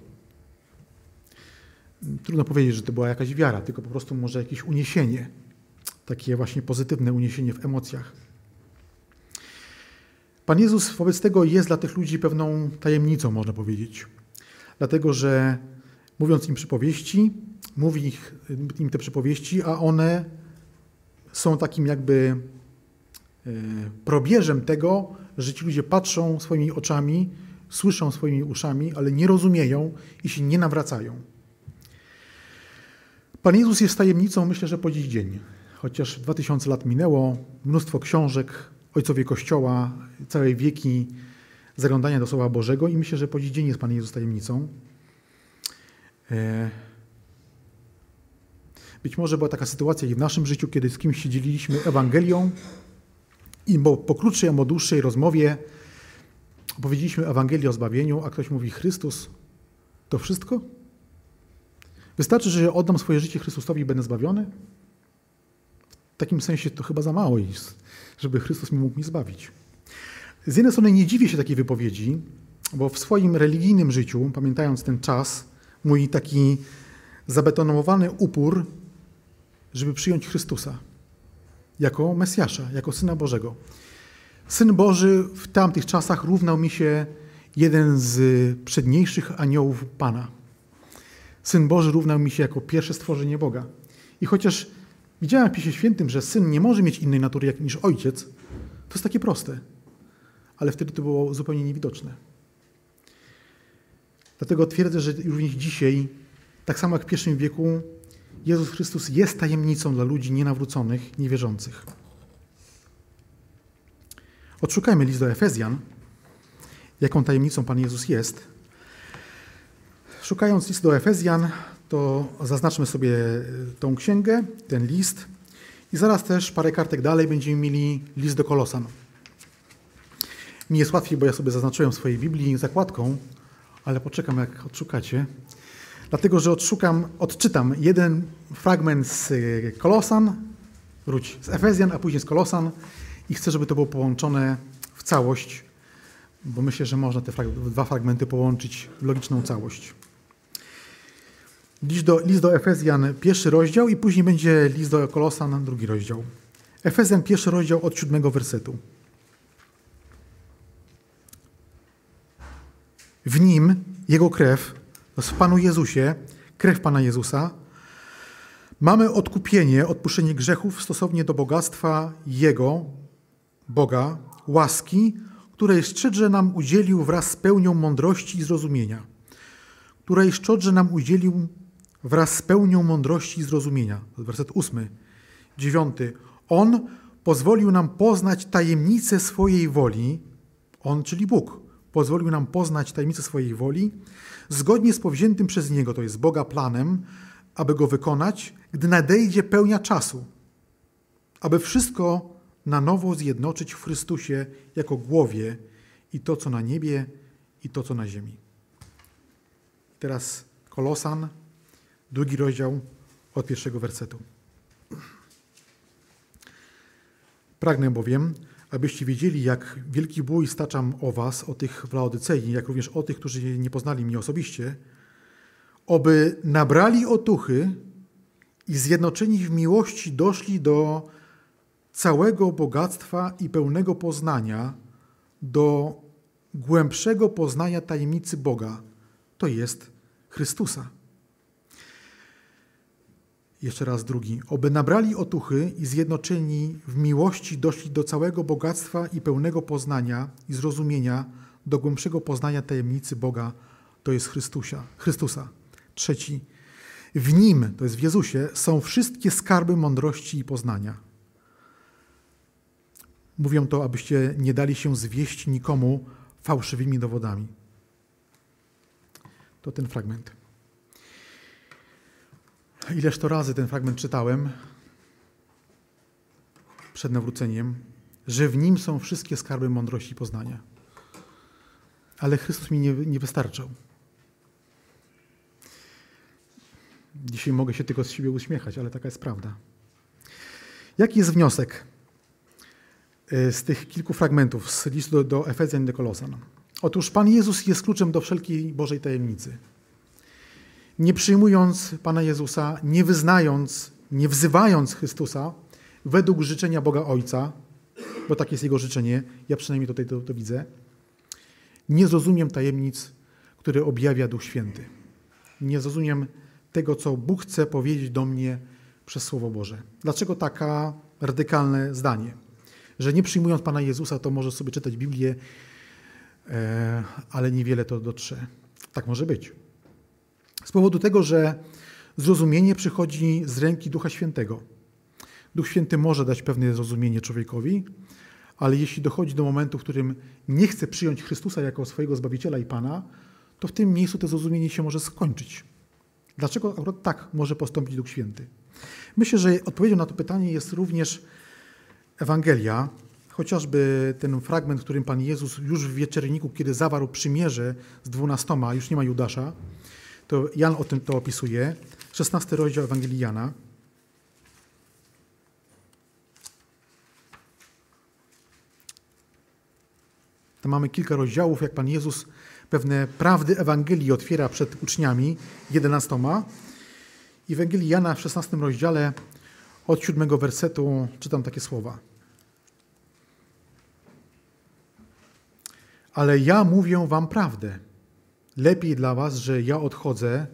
Trudno powiedzieć, że to była jakaś wiara, tylko po prostu może jakieś uniesienie, takie właśnie pozytywne uniesienie w emocjach. Pan Jezus wobec tego jest dla tych ludzi pewną tajemnicą, można powiedzieć. Dlatego, że mówiąc im przypowieści, mówi ich, im te przypowieści, a one są takim jakby e, probierzem tego, że ci ludzie patrzą swoimi oczami, słyszą swoimi uszami, ale nie rozumieją i się nie nawracają. Pan Jezus jest tajemnicą, myślę, że po dziś dzień. Chociaż 2000 lat minęło, mnóstwo książek, ojcowie Kościoła, całe wieki zaglądania do Słowa Bożego i myślę, że po dziś dzień jest Pan Jezus tajemnicą. E, być może była taka sytuacja i w naszym życiu, kiedy z kimś się dzieliliśmy Ewangelią i bo po krótszej albo dłuższej rozmowie opowiedzieliśmy Ewangelię o zbawieniu, a ktoś mówi Chrystus, to wszystko? Wystarczy, że oddam swoje życie Chrystusowi i będę zbawiony? W takim sensie to chyba za mało jest, żeby Chrystus mi mógł mi zbawić. Z jednej strony nie dziwię się takiej wypowiedzi, bo w swoim religijnym życiu, pamiętając ten czas, mój taki zabetonowany upór, żeby przyjąć Chrystusa. jako Mesjasza, jako Syna Bożego. Syn Boży w tamtych czasach równał mi się jeden z przedniejszych aniołów Pana. Syn Boży równał mi się jako pierwsze stworzenie Boga. I chociaż widziałem w Pisie Świętym, że syn nie może mieć innej natury jak, niż ojciec, to jest takie proste. Ale wtedy to było zupełnie niewidoczne. Dlatego twierdzę, że również dzisiaj, tak samo jak w pierwszym wieku, Jezus Chrystus jest tajemnicą dla ludzi nienawróconych, niewierzących. Odszukajmy list do Efezjan, jaką tajemnicą Pan Jezus jest. Szukając list do Efezjan, to zaznaczmy sobie tą księgę, ten list i zaraz też parę kartek dalej będziemy mieli list do Kolosan. Mi jest łatwiej, bo ja sobie zaznaczyłem w swojej Biblii zakładką, ale poczekam jak odszukacie. Dlatego, że odszukam, odczytam jeden fragment z Kolosan, wróć, z Efezjan, a później z Kolosan i chcę, żeby to było połączone w całość, bo myślę, że można te dwa fragmenty połączyć w logiczną całość. List do, list do Efezjan, pierwszy rozdział i później będzie list do Kolosan, drugi rozdział. Efezjan, pierwszy rozdział od siódmego wersetu. W nim Jego krew, w Panu Jezusie, krew Pana Jezusa, mamy odkupienie, odpuszczenie grzechów stosownie do bogactwa Jego, Boga, łaski, której szczodrze nam udzielił wraz z pełnią mądrości i zrozumienia. Której szczodrze nam udzielił wraz z pełnią mądrości i zrozumienia. Werset ósmy. Dziewiąty. On pozwolił nam poznać tajemnicę swojej woli, On, czyli Bóg, pozwolił nam poznać tajemnicę swojej woli, zgodnie z powziętym przez Niego, to jest Boga planem, aby go wykonać, gdy nadejdzie pełnia czasu, aby wszystko na nowo zjednoczyć w Chrystusie jako głowie i to, co na niebie, i to, co na ziemi. Teraz Kolosan, drugi rozdział od pierwszego wersetu. Pragnę bowiem, abyście wiedzieli, jak wielki bój staczam o was, o tych w Laodycei, jak również o tych, którzy nie poznali mnie osobiście, oby nabrali otuchy i zjednoczeni w miłości doszli do całego bogactwa i pełnego poznania, do głębszego poznania tajemnicy Boga, to jest Chrystusa. Jeszcze raz drugi. Oby nabrali otuchy i zjednoczeni w miłości doszli do całego bogactwa i pełnego poznania i zrozumienia, do głębszego poznania tajemnicy Boga, to jest Chrystusa. Chrystusa. Trzeci. W Nim, to jest w Jezusie, są wszystkie skarby mądrości i poznania. Mówią to, abyście nie dali się zwieść nikomu fałszywymi dowodami. To ten fragment. Ileż to razy ten fragment czytałem przed nawróceniem, że w nim są wszystkie skarby mądrości i poznania. Ale Chrystus mi nie, nie wystarczał. Dzisiaj mogę się tylko z siebie uśmiechać, ale taka jest prawda. Jaki jest wniosek e, z tych kilku fragmentów z listu do, do Efezjan i do Kolosan? Otóż Pan Jezus jest kluczem do wszelkiej Bożej tajemnicy nie przyjmując Pana Jezusa, nie wyznając, nie wzywając Chrystusa według życzenia Boga Ojca, bo tak jest Jego życzenie, ja przynajmniej tutaj to, to widzę, nie zrozumiem tajemnic, które objawia Duch Święty. Nie zrozumiem tego, co Bóg chce powiedzieć do mnie przez Słowo Boże. Dlaczego taka radykalne zdanie? Że nie przyjmując Pana Jezusa, to może sobie czytać Biblię, e, ale niewiele to dotrze. Tak może być. Z powodu tego, że zrozumienie przychodzi z ręki Ducha Świętego. Duch Święty może dać pewne zrozumienie człowiekowi, ale jeśli dochodzi do momentu, w którym nie chce przyjąć Chrystusa jako swojego Zbawiciela i Pana, to w tym miejscu to zrozumienie się może skończyć. Dlaczego akurat tak może postąpić Duch Święty? Myślę, że odpowiedzią na to pytanie jest również Ewangelia, chociażby ten fragment, w którym Pan Jezus już w wieczerniku, kiedy zawarł przymierze z dwunastoma, już nie ma Judasza, to Jan o tym to opisuje. 16 rozdział Ewangelii Jana. Tam mamy kilka rozdziałów, jak Pan Jezus pewne prawdy Ewangelii otwiera przed uczniami, jedenastoma. I w Ewangelii Jana w 16 rozdziale Od siódmego wersetu czytam takie słowa. Ale ja mówię wam prawdę. Lepiej dla was, że ja odchodzę,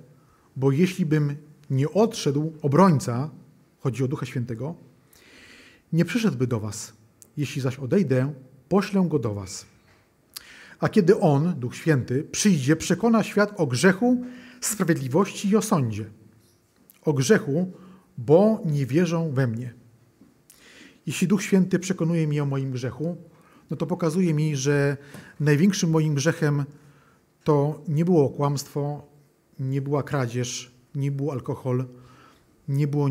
bo jeśli bym nie odszedł, obrońca, chodzi o Ducha Świętego, nie przyszedłby do was. Jeśli zaś odejdę, poślę go do was. A kiedy On, Duch Święty, przyjdzie, przekona świat o grzechu, sprawiedliwości i o sądzie. O grzechu, bo nie wierzą we mnie. Jeśli Duch Święty przekonuje mnie o moim grzechu, no to pokazuje mi, że największym moim grzechem to nie było kłamstwo, nie była kradzież, nie był alkohol, nie było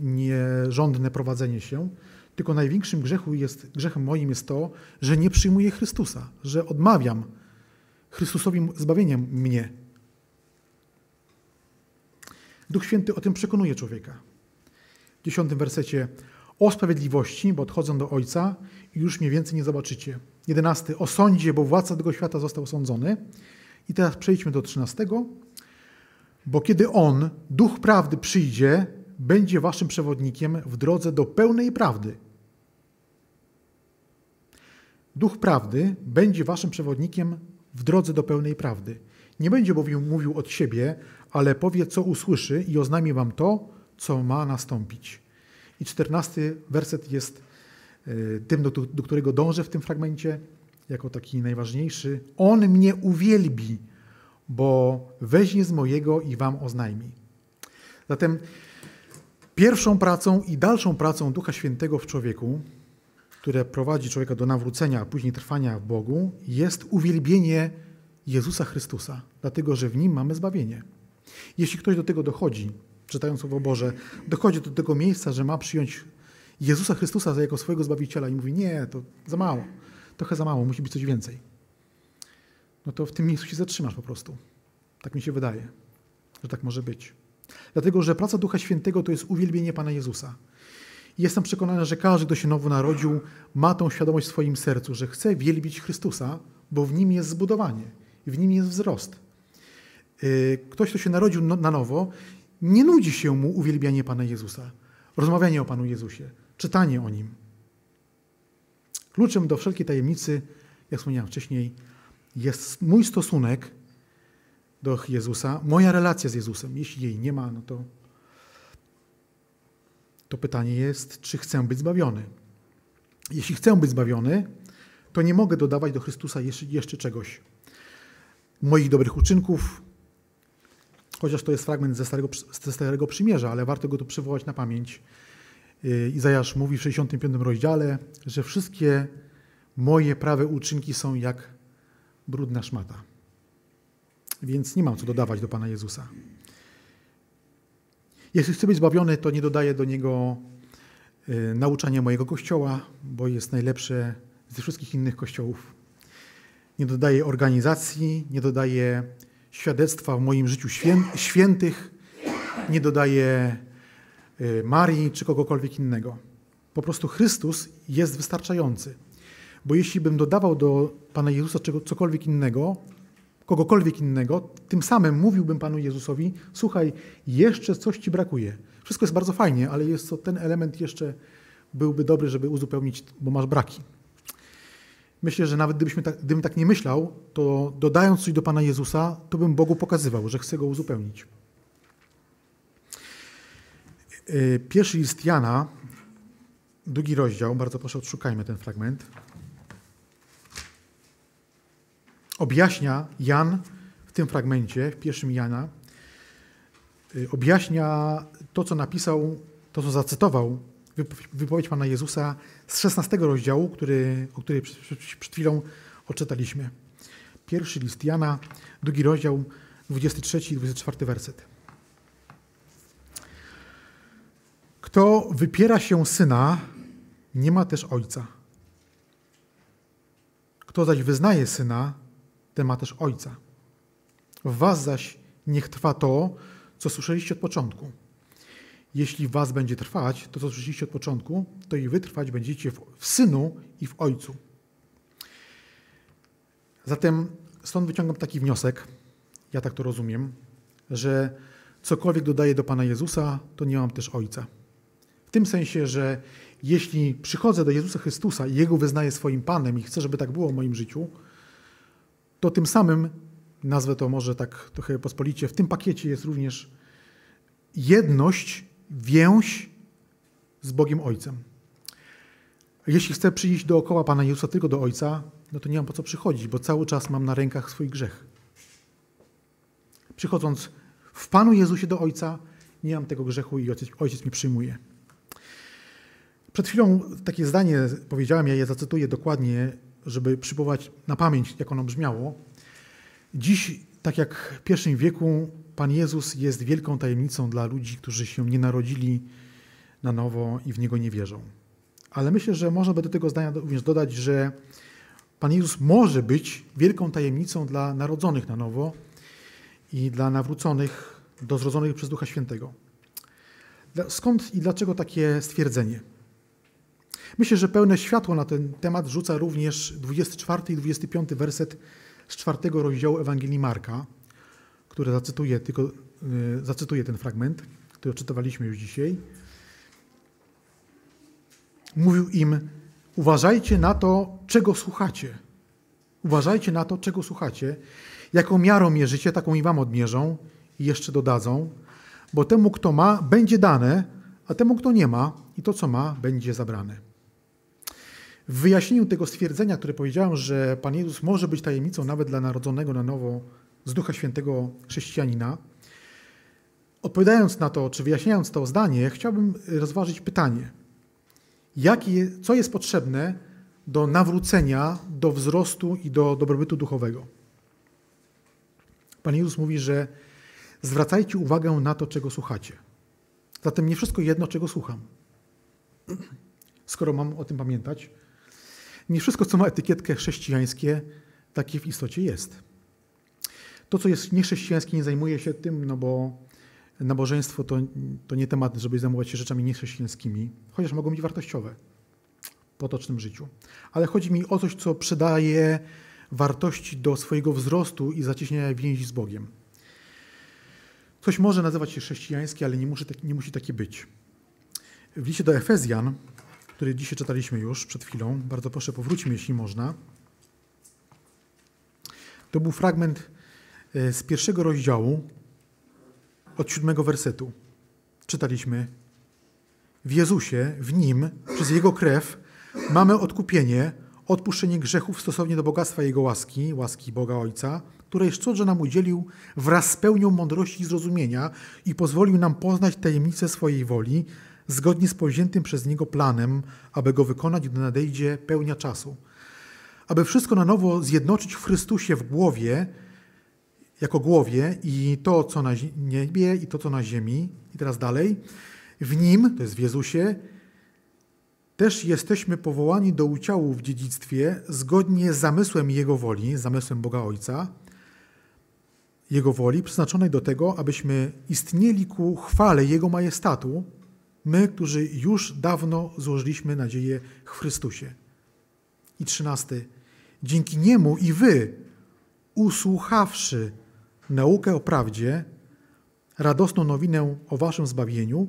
nierządne prowadzenie się, tylko największym grzechu jest, grzechem moim jest to, że nie przyjmuję Chrystusa, że odmawiam Chrystusowi zbawienia mnie. Duch Święty o tym przekonuje człowieka. W dziesiątym wersecie o sprawiedliwości, bo odchodzę do Ojca i już mnie więcej nie zobaczycie. Jedenasty o sądzie, bo władca tego świata został osądzony. I teraz przejdźmy do trzynastego. Bo kiedy On, Duch Prawdy przyjdzie, będzie waszym przewodnikiem w drodze do pełnej prawdy. Duch prawdy będzie waszym przewodnikiem w drodze do pełnej prawdy. Nie będzie bowiem mówił od siebie, ale powie, co usłyszy i oznajmi wam to, co ma nastąpić. I czternasty werset jest tym, do, do którego dążę w tym fragmencie, jako taki najważniejszy. On mnie uwielbi, bo weźmie z mojego i wam oznajmi. Zatem pierwszą pracą i dalszą pracą Ducha Świętego w człowieku które prowadzi człowieka do nawrócenia, a później trwania w Bogu, jest uwielbienie Jezusa Chrystusa, dlatego że w nim mamy zbawienie. Jeśli ktoś do tego dochodzi, czytając Słowo Boże, dochodzi do tego miejsca, że ma przyjąć Jezusa Chrystusa jako swojego Zbawiciela i mówi, nie, to za mało, trochę za mało, musi być coś więcej, no to w tym miejscu się zatrzymasz po prostu. Tak mi się wydaje, że tak może być. Dlatego, że praca Ducha Świętego to jest uwielbienie Pana Jezusa. Jestem przekonany, że każdy, kto się nowo narodził, ma tą świadomość w swoim sercu, że chce wielbić Chrystusa, bo w nim jest zbudowanie, w nim jest wzrost. Y, ktoś, kto się narodził no, na nowo, nie nudzi się mu uwielbianie Pana Jezusa, rozmawianie o Panu Jezusie, czytanie o Nim. Kluczem do wszelkiej tajemnicy, jak wspomniałem wcześniej, jest mój stosunek do Jezusa, moja relacja z Jezusem. Jeśli jej nie ma, no to to pytanie jest, czy chcę być zbawiony. Jeśli chcę być zbawiony, to nie mogę dodawać do Chrystusa jeszcze, czegoś. Moich dobrych uczynków, chociaż to jest fragment ze Starego, ze Starego Przymierza, ale warto go tu przywołać na pamięć. Y, Izajasz mówi w 65 rozdziale, że wszystkie moje prawe uczynki są jak brudna szmata. Więc nie mam co dodawać do Pana Jezusa. Jeśli chcę być zbawiony, to nie dodaję do niego y, nauczania mojego kościoła, bo jest najlepsze ze wszystkich innych kościołów. Nie dodaję organizacji, nie dodaję świadectwa w moim życiu świętych, nie dodaję Marii czy kogokolwiek innego. Po prostu Chrystus jest wystarczający. Bo jeśli bym dodawał do Pana Jezusa cokolwiek innego, kogokolwiek innego, tym samym mówiłbym Panu Jezusowi: Słuchaj, jeszcze coś ci brakuje. Wszystko jest bardzo fajnie, ale jest to ten element jeszcze byłby dobry, żeby uzupełnić, bo masz braki. Myślę, że nawet gdybyśmy tak, gdybym tak nie myślał, to dodając coś do Pana Jezusa, to bym Bogu pokazywał, że chcę go uzupełnić. Y, pierwszy list Jana, drugi rozdział, bardzo proszę odszukajmy ten fragment. objaśnia Jan w tym fragmencie, w pierwszym Jana, y, objaśnia to, co napisał, to, co zacytował, wypowiedź Pana Jezusa z 16 rozdziału, który, o której przed chwilą odczytaliśmy. Pierwszy list Jana, drugi rozdział, 23 i 24 werset. Kto wypiera się syna, nie ma też ojca. Kto zaś wyznaje syna, ten ma też Ojca. W was zaś niech trwa to, co słyszeliście od początku. Jeśli was będzie trwać to, co słyszeliście od początku, to i wy trwać będziecie w Synu i w Ojcu. Zatem stąd wyciągam taki wniosek, ja tak to rozumiem, że cokolwiek dodaję do Pana Jezusa, to nie mam też Ojca. W tym sensie, że jeśli przychodzę do Jezusa Chrystusa i Jego wyznaję swoim Panem i chcę, żeby tak było w moim życiu, to tym samym, nazwę to może tak trochę pospolicie, w tym pakiecie jest również jedność, więź z Bogiem Ojcem. Jeśli chcę przyjść dookoła Pana Jezusa tylko do Ojca, no to nie mam po co przychodzić, bo cały czas mam na rękach swój grzech. Przychodząc w Panu Jezusie do Ojca, nie mam tego grzechu i Ojciec, ojciec mi przyjmuje. Przed chwilą takie zdanie powiedziałem, ja je zacytuję dokładnie, żeby przywołać na pamięć, jak ono brzmiało. Dziś, tak jak w pierwszym wieku, Pan Jezus jest wielką tajemnicą dla ludzi, którzy się nie narodzili na nowo i w Niego nie wierzą. Ale myślę, że można by do tego zdania również dodać, że Pan Jezus może być wielką tajemnicą dla narodzonych na nowo i dla nawróconych, do zrodzonych przez Ducha Świętego. Skąd i dlaczego takie stwierdzenie? Myślę, że pełne światło na ten temat rzuca również 24 i 25 werset z czwartego rozdziału Ewangelii Marka, które zacytuję, tylko, yy, zacytuję ten fragment, który czytowaliśmy już dzisiaj. Mówił im, uważajcie na to, czego słuchacie. Uważajcie na to, czego słuchacie. Jaką miarą mierzycie, taką i wam odmierzą i jeszcze dodadzą, bo temu, kto ma, będzie dane, a temu, kto nie ma, i to, co ma, będzie zabrane. W wyjaśnieniu tego stwierdzenia, które powiedziałem, że Pan Jezus może być tajemnicą nawet dla narodzonego na nowo z Ducha Świętego chrześcijanina, odpowiadając na to, czy wyjaśniając to zdanie, chciałbym rozważyć pytanie. Jakie, co jest potrzebne do nawrócenia, do wzrostu i do dobrobytu duchowego? Pan Jezus mówi, że zwracajcie uwagę na to, czego słuchacie. Zatem nie wszystko jedno, czego słucham. Skoro mam o tym pamiętać, nie wszystko, co ma etykietkę chrześcijańskie, takie w istocie jest. To, co jest niechrześcijańskie, nie zajmuje się tym, no bo nabożeństwo to, to nie temat, żeby zajmować się rzeczami niechrześcijańskimi, chociaż mogą być wartościowe w potocznym życiu. Ale chodzi mi o coś, co przydaje wartości do swojego wzrostu i zacieśniania więzi z Bogiem. Coś może nazywać się chrześcijańskie, ale nie musi, nie musi takie być. W liście do Efezjan który dzisiaj czytaliśmy już przed chwilą. Bardzo proszę, powróćmy, jeśli można. To był fragment e, z pierwszego rozdziału, od siódmego wersetu. Czytaliśmy: W Jezusie, w Nim, przez Jego krew, mamy odkupienie, odpuszczenie grzechów stosownie do bogactwa Jego łaski, łaski Boga Ojca, której szczodrze nam udzielił wraz z pełnią mądrości i zrozumienia i pozwolił nam poznać tajemnicę swojej woli, zgodnie z powziętym przez Niego planem, aby go wykonać, gdy nadejdzie pełnia czasu. Aby wszystko na nowo zjednoczyć w Chrystusie w głowie, jako głowie i to, co na niebie, i to, co na ziemi. I teraz dalej. W Nim, to jest w Jezusie, też jesteśmy powołani do udziału w dziedzictwie zgodnie z zamysłem Jego woli, zamysłem Boga Ojca, Jego woli, przeznaczonej do tego, abyśmy istnieli ku chwale Jego majestatu, My, którzy już dawno złożyliśmy nadzieję w Chrystusie. I trzynasty. Dzięki Niemu i wy, usłuchawszy naukę o prawdzie, radosną nowinę o waszym zbawieniu,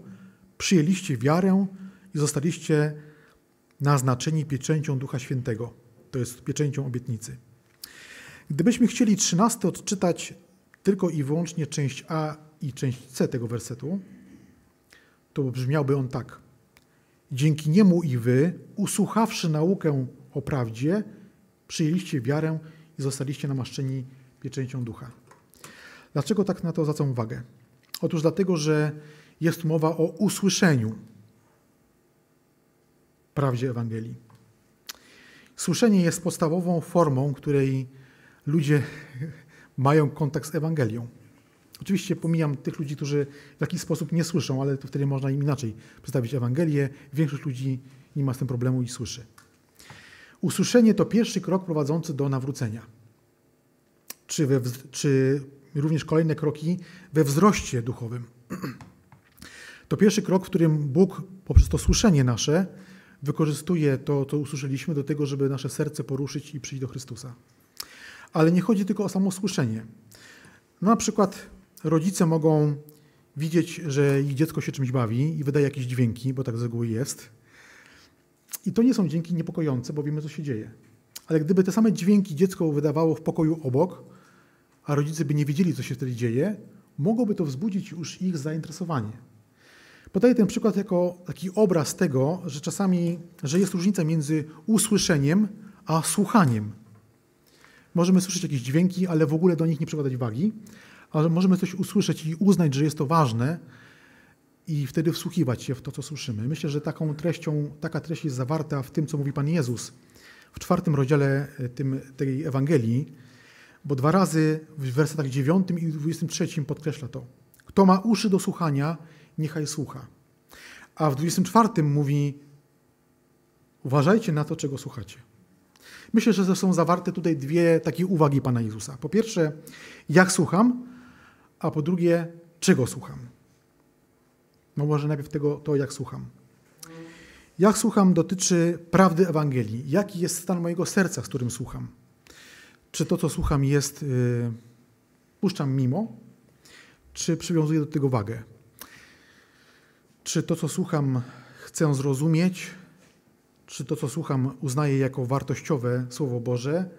przyjęliście wiarę i zostaliście naznaczeni pieczęcią Ducha Świętego. To jest pieczęcią obietnicy. Gdybyśmy chcieli trzynasty odczytać tylko i wyłącznie część A i część C tego wersetu, to brzmiałby on tak. Dzięki niemu i wy, usłuchawszy naukę o prawdzie, przyjęliście wiarę i zostaliście namaszczeni pieczęcią ducha. Dlaczego tak na to zwracam uwagę? Otóż dlatego, że jest mowa o usłyszeniu prawdzie Ewangelii. Słyszenie jest podstawową formą, której ludzie mają kontakt z Ewangelią. Oczywiście pomijam tych ludzi, którzy w jakiś sposób nie słyszą, ale to wtedy można im inaczej przedstawić Ewangelię. Większość ludzi nie ma z tym problemu i słyszy. Usłyszenie to pierwszy krok prowadzący do nawrócenia. Czy, we, czy również kolejne kroki we wzroście duchowym. To pierwszy krok, w którym Bóg poprzez to słyszenie nasze wykorzystuje to, co usłyszeliśmy, do tego, żeby nasze serce poruszyć i przyjść do Chrystusa. Ale nie chodzi tylko o samo słyszenie. No, na przykład rodzice mogą widzieć, że ich dziecko się czymś bawi i wydaje jakieś dźwięki, bo tak z reguły jest. I to nie są dźwięki niepokojące, bo wiemy, co się dzieje. Ale gdyby te same dźwięki dziecko wydawało w pokoju obok, a rodzice by nie wiedzieli, co się wtedy dzieje, mogłoby to wzbudzić już ich zainteresowanie. Podaję ten przykład jako taki obraz tego, że czasami, że jest różnica między usłyszeniem a słuchaniem. Możemy słyszeć jakieś dźwięki, ale w ogóle do nich nie przykładać wagi, ale możemy coś usłyszeć i uznać, że jest to ważne i wtedy wsłuchiwać się w to, co słyszymy. Myślę, że taką treścią, taka treść jest zawarta w tym, co mówi Pan Jezus w czwartym rozdziale e, tym, tej Ewangelii, bo dwa razy w wersetach 9 i 23 podkreśla to. Kto ma uszy do słuchania, niechaj słucha. A w 24 mówi, uważajcie na to, czego słuchacie. Myślę, że są zawarte tutaj dwie takie uwagi Pana Jezusa. Po pierwsze, jak słucham, a po drugie, czego słucham. No może najpierw tego, to jak słucham. Jak słucham dotyczy prawdy Ewangelii. Jaki jest stan mojego serca, z którym słucham? Czy to, co słucham, jest, yy, puszczam mimo, czy przywiązuję do tego wagę? Czy to, co słucham, chcę zrozumieć, czy to, co słucham, uznaję jako wartościowe Słowo Boże,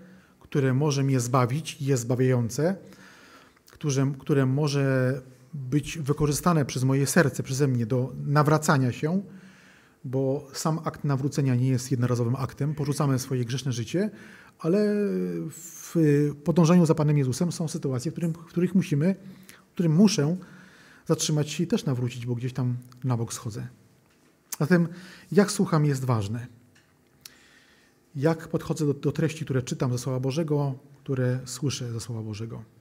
które może mnie zbawić i jest zbawiające, które, które może być wykorzystane przez moje serce, przeze mnie do nawracania się, bo sam akt nawrócenia nie jest jednorazowym aktem, porzucamy swoje grzeszne życie, ale w podążaniu za Panem Jezusem są sytuacje, w, którym, w których musimy, w którym muszę zatrzymać się i też nawrócić, bo gdzieś tam na bok schodzę. Zatem jak słucham jest ważne. Jak podchodzę do, do treści, które czytam ze Słowa Bożego, które słyszę ze Słowa Bożego.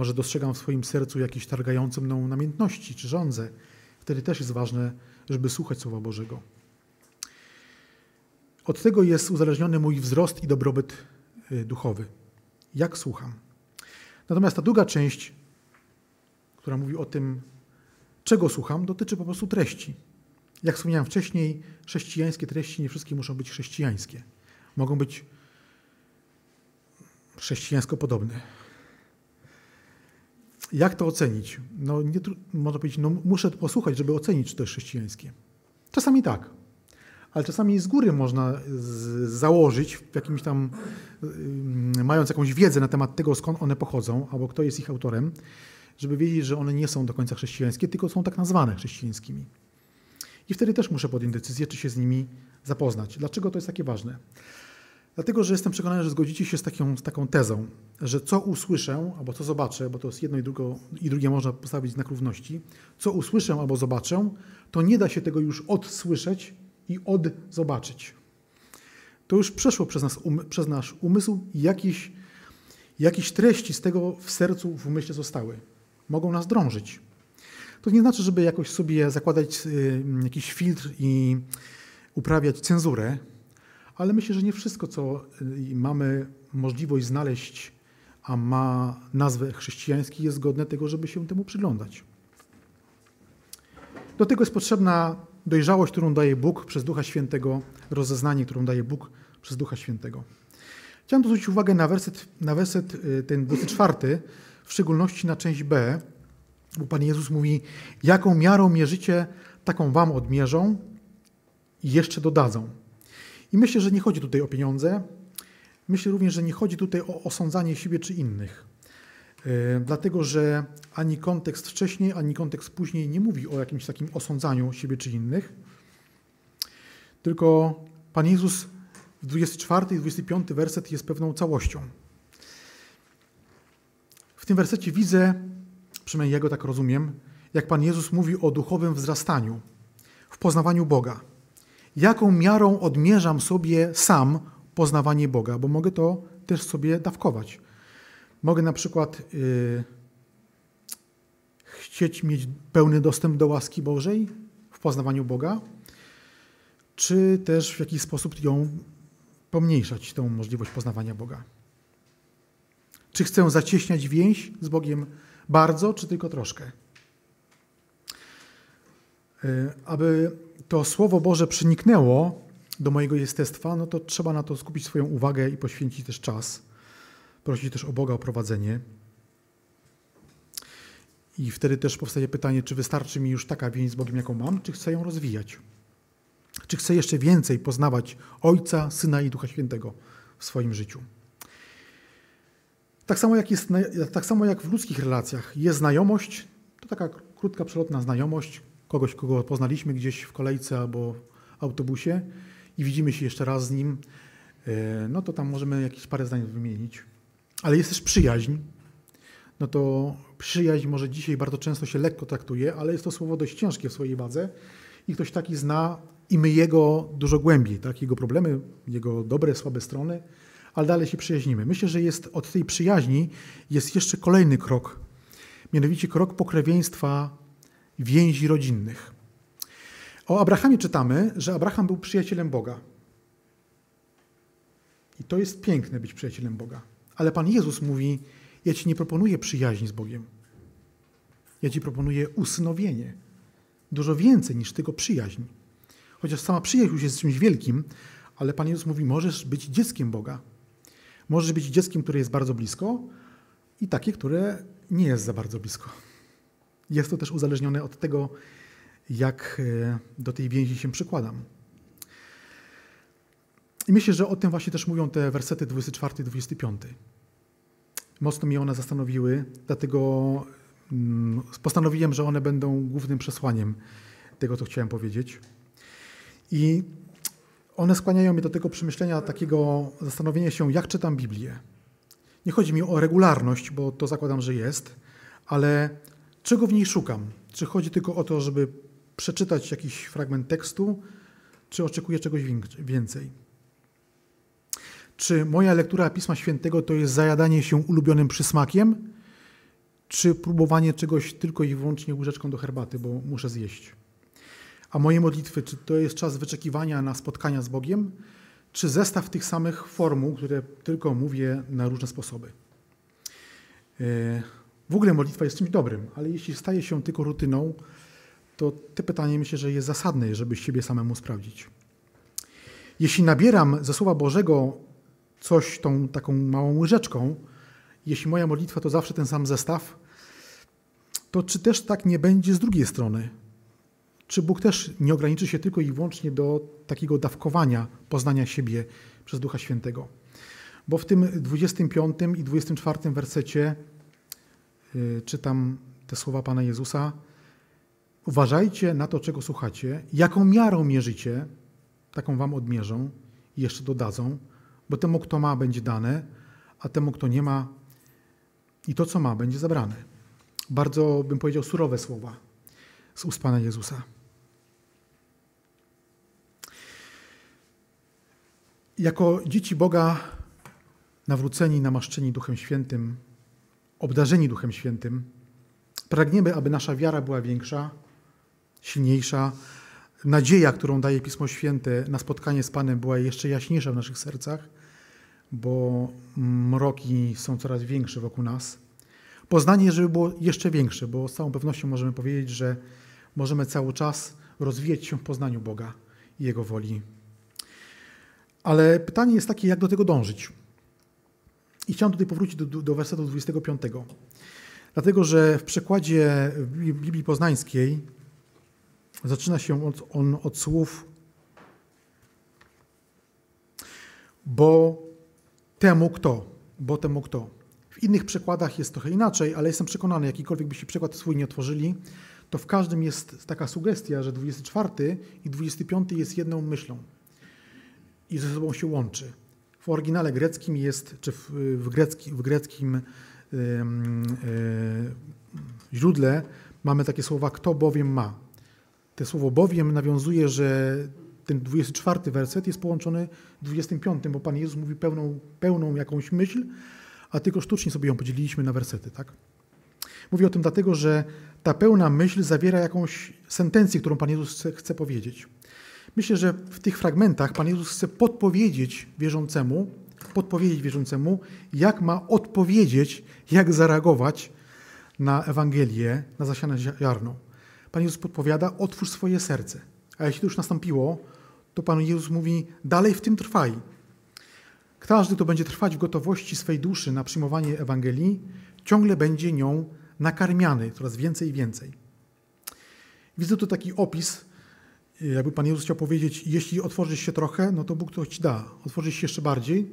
Może dostrzegam w swoim sercu jakieś targające mną namiętności czy żądze. Wtedy też jest ważne, żeby słuchać Słowa Bożego. Od tego jest uzależniony mój wzrost i dobrobyt y, duchowy. Jak słucham? Natomiast ta druga część, która mówi o tym, czego słucham, dotyczy po prostu treści. Jak wspomniałem wcześniej, chrześcijańskie treści nie wszystkie muszą być chrześcijańskie. Mogą być chrześcijańsko podobne. Jak to ocenić? No, nie, można powiedzieć, no, muszę posłuchać, żeby ocenić, czy to jest chrześcijańskie. Czasami tak, ale czasami z góry można z, założyć, w jakimś tam, mając jakąś wiedzę na temat tego, skąd one pochodzą, albo kto jest ich autorem, żeby wiedzieć, że one nie są do końca chrześcijańskie, tylko są tak nazwane chrześcijańskimi. I wtedy też muszę podjąć decyzję, czy się z nimi zapoznać. Dlaczego to jest takie ważne? Dlatego, że jestem przekonany, że zgodzicie się z, taką, z taką tezą, że co usłyszę albo co zobaczę, bo to jest jedno i, drugo, i drugie można postawić znak równości, co usłyszę albo zobaczę, to nie da się tego już odsłyszeć i odzobaczyć. To już przeszło przez, nas, um, przez nasz umysł i jakieś, treści z tego w sercu, w umyśle zostały. Mogą nas drążyć. To nie znaczy, żeby jakoś sobie zakładać y, jakiś filtr i uprawiać cenzurę, ale myślę, że nie wszystko, co y, mamy możliwość znaleźć, a ma nazwę chrześcijański, jest godne tego, żeby się temu przyglądać. Do tego jest potrzebna dojrzałość, którą daje Bóg przez Ducha Świętego, rozeznanie, którą daje Bóg przez Ducha Świętego. Chciałem zwrócić uwagę na werset, na werset y, ten 24, w szczególności na część B, bo Pan Jezus mówi, jaką miarą mierzycie, taką wam odmierzą i jeszcze dodadzą. I myślę, że nie chodzi tutaj o pieniądze. Myślę również, że nie chodzi tutaj o osądzanie siebie czy innych. Yy, dlatego, że ani kontekst wcześniej, ani kontekst później nie mówi o jakimś takim osądzaniu siebie czy innych. Tylko Pan Jezus w 24 i 25 werset jest pewną całością. W tym wersecie widzę, przynajmniej ja go tak rozumiem, jak Pan Jezus mówi o duchowym wzrastaniu, w poznawaniu Boga jaką miarą odmierzam sobie sam poznawanie Boga, bo mogę to też sobie dawkować. Mogę na przykład yy, chcieć mieć pełny dostęp do łaski Bożej w poznawaniu Boga, czy też w jakiś sposób ją pomniejszać, tę możliwość poznawania Boga. Czy chcę zacieśniać więź z Bogiem bardzo, czy tylko troszkę? Yy, aby to Słowo Boże przeniknęło do mojego jestestwa, no to trzeba na to skupić swoją uwagę i poświęcić też czas. Prosić też o Boga o prowadzenie. I wtedy też powstaje pytanie, czy wystarczy mi już taka więź z Bogiem, jaką mam, czy chcę ją rozwijać? Czy chcę jeszcze więcej poznawać Ojca, Syna i Ducha Świętego w swoim życiu? Tak samo jak, jest, tak samo jak w ludzkich relacjach jest znajomość, to taka krótka, przelotna znajomość kogoś, kogo poznaliśmy gdzieś w kolejce albo autobusie i widzimy się jeszcze raz z nim, e, no to tam możemy jakieś parę zdań wymienić. Ale jest też przyjaźń. No to przyjaźń może dzisiaj bardzo często się lekko traktuje, ale jest to słowo dość ciężkie w swojej wadze i ktoś taki zna i my jego dużo głębiej, tak? jego problemy, jego dobre, słabe strony, ale dalej się przyjaźnimy. Myślę, że jest od tej przyjaźni jest jeszcze kolejny krok, mianowicie krok pokrewieństwa więzi rodzinnych. O Abrahamie czytamy, że Abraham był przyjacielem Boga. I to jest piękne być przyjacielem Boga. Ale Pan Jezus mówi: Ja ci nie proponuję przyjaźni z Bogiem. Ja ci proponuję usynowienie. Dużo więcej niż tylko przyjaźń. Chociaż sama przyjaźń już jest czymś wielkim, ale Pan Jezus mówi: Możesz być dzieckiem Boga. Możesz być dzieckiem, które jest bardzo blisko i takie, które nie jest za bardzo blisko. Jest to też uzależnione od tego, jak e, do tej więzi się przykładam. I myślę, że o tym właśnie też mówią te wersety 24 i 25. Mocno mnie one zastanowiły, dlatego mm, postanowiłem, że one będą głównym przesłaniem tego, co chciałem powiedzieć. I one skłaniają mnie do tego przemyślenia, takiego zastanowienia się, jak czytam Biblię. Nie chodzi mi o regularność, bo to zakładam, że jest, ale czego w niej szukam? Czy chodzi tylko o to, żeby przeczytać jakiś fragment tekstu, czy oczekuję czegoś więcej? Czy moja lektura Pisma Świętego to jest zajadanie się ulubionym przysmakiem, czy próbowanie czegoś tylko i wyłącznie łyżeczką do herbaty, bo muszę zjeść? A moje modlitwy, czy to jest czas wyczekiwania na spotkania z Bogiem, czy zestaw tych samych formuł, które tylko mówię na różne sposoby? E, w ogóle modlitwa jest czymś dobrym, ale jeśli staje się tylko rutyną, to te pytanie myślę, że jest zasadne, żeby siebie samemu sprawdzić. Jeśli nabieram ze Słowa Bożego coś tą taką małą łyżeczką, jeśli moja modlitwa to zawsze ten sam zestaw, to czy też tak nie będzie z drugiej strony? Czy Bóg też nie ograniczy się tylko i wyłącznie do takiego dawkowania poznania siebie przez Ducha Świętego? Bo w tym 25 i 24 wersecie czytam te słowa Pana Jezusa. Uważajcie na to, czego słuchacie, jaką miarą mierzycie, taką wam odmierzą i jeszcze dodadzą, bo temu, kto ma, będzie dane, a temu, kto nie ma, i to, co ma, będzie zabrane. Bardzo, bym powiedział, surowe słowa z ust Pana Jezusa. Jako dzieci Boga, nawróceni, namaszczeni Duchem Świętym, obdarzeni Duchem Świętym, pragniemy, aby nasza wiara była większa, silniejsza, nadzieja, którą daje Pismo Święte na spotkanie z Panem, była jeszcze jaśniejsza w naszych sercach, bo mroki są coraz większe wokół nas. Poznanie, żeby było jeszcze większe, bo z całą pewnością możemy powiedzieć, że możemy cały czas rozwijać się w poznaniu Boga i Jego woli. Ale pytanie jest takie, jak do tego dążyć? I chciałem tutaj powrócić do, do wersetu 25. Dlatego, że w przekładzie Biblii Poznańskiej zaczyna się on od słów bo temu kto, bo temu kto. W innych przekładach jest trochę inaczej, ale jestem przekonany, jakikolwiek byście przykład swój nie otworzyli, to w każdym jest taka sugestia, że 24 i 25 jest jedną myślą i ze sobą się łączy. W oryginale greckim jest, czy w, w, grecki, w greckim yy, źródle mamy takie słowa kto bowiem ma. Te słowo bowiem nawiązuje, że ten 24 werset jest połączony 25, bo Pan Jezus mówi pełną, pełną jakąś myśl, a tylko sztucznie sobie ją podzieliliśmy na wersety, tak? Mówię o tym dlatego, że ta pełna myśl zawiera jakąś sentencję, którą Pan Jezus chce, chce powiedzieć. Myślę, że w tych fragmentach Pan Jezus chce podpowiedzieć wierzącemu, podpowiedzieć wierzącemu, jak ma odpowiedzieć, jak zareagować na Ewangelię, na zasiane ziarno. Pan Jezus podpowiada, otwórz swoje serce. A jeśli to już nastąpiło, to Pan Jezus mówi, dalej w tym trwaj. Każdy, kto będzie trwać w gotowości swej duszy na przyjmowanie Ewangelii, ciągle będzie nią nakarmiany coraz więcej i więcej. Widzę tu taki opis, jakby Pan Jezus chciał powiedzieć, jeśli otworzysz się trochę, no to Bóg to Ci da. Otworzysz się jeszcze bardziej,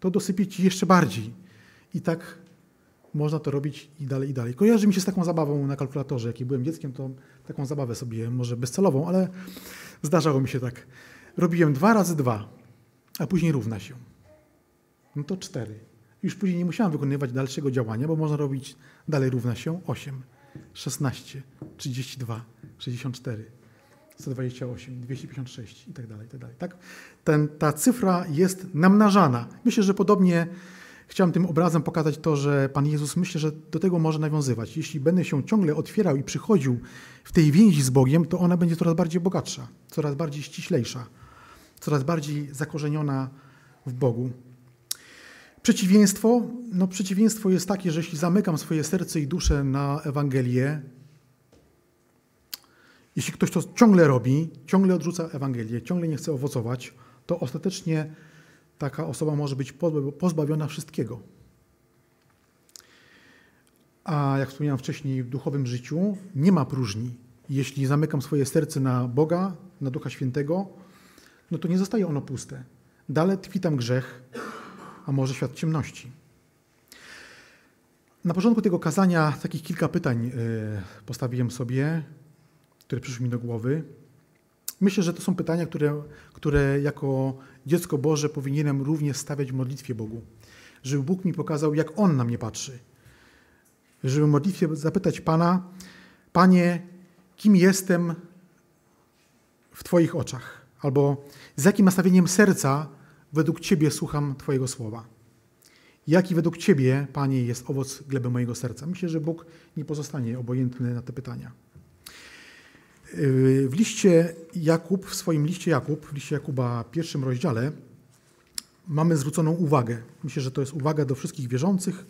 to dosypie Ci jeszcze bardziej. I tak można to robić i dalej, i dalej. Kojarzy mi się z taką zabawą na kalkulatorze. Jak byłem dzieckiem, to taką zabawę sobie, może bezcelową, ale zdarzało mi się tak. Robiłem dwa razy dwa, a później równa się. No to cztery. Już później nie musiałem wykonywać dalszego działania, bo można robić dalej równa się 8, 16, 32, 64, 128, 256 i tak dalej, i tak dalej. Tak? Ten, ta cyfra jest namnażana. Myślę, że podobnie chciałem tym obrazem pokazać to, że Pan Jezus myślę, że do tego może nawiązywać. Jeśli będę się ciągle otwierał i przychodził w tej więzi z Bogiem, to ona będzie coraz bardziej bogatsza, coraz bardziej ściślejsza, coraz bardziej zakorzeniona w Bogu. Przeciwieństwo? No przeciwieństwo jest takie, że jeśli zamykam swoje serce i duszę na Ewangelię, jeśli ktoś to ciągle robi, ciągle odrzuca Ewangelię, ciągle nie chce owocować, to ostatecznie taka osoba może być pozbawiona wszystkiego. A jak wspomniałem wcześniej, w duchowym życiu nie ma próżni. Jeśli zamykam swoje serce na Boga, na Ducha Świętego, no to nie zostaje ono puste. Dalej tkwi tam grzech, a może świat ciemności. Na początku tego kazania takich kilka pytań e, postawiłem sobie, które przyszły mi do głowy. Myślę, że to są pytania, które, które jako dziecko Boże powinienem również stawiać w modlitwie Bogu. Żeby Bóg mi pokazał, jak On na mnie patrzy. Żeby w modlitwie zapytać Pana, Panie, kim jestem w Twoich oczach? Albo z jakim nastawieniem serca według Ciebie słucham Twojego słowa. Jaki według Ciebie, Panie, jest owoc gleby mojego serca? Myślę, że Bóg nie pozostanie obojętny na te pytania. W liście Jakub, w swoim liście Jakub, w liście Jakuba, pierwszym rozdziale, mamy zwróconą uwagę. Myślę, że to jest uwaga do wszystkich wierzących,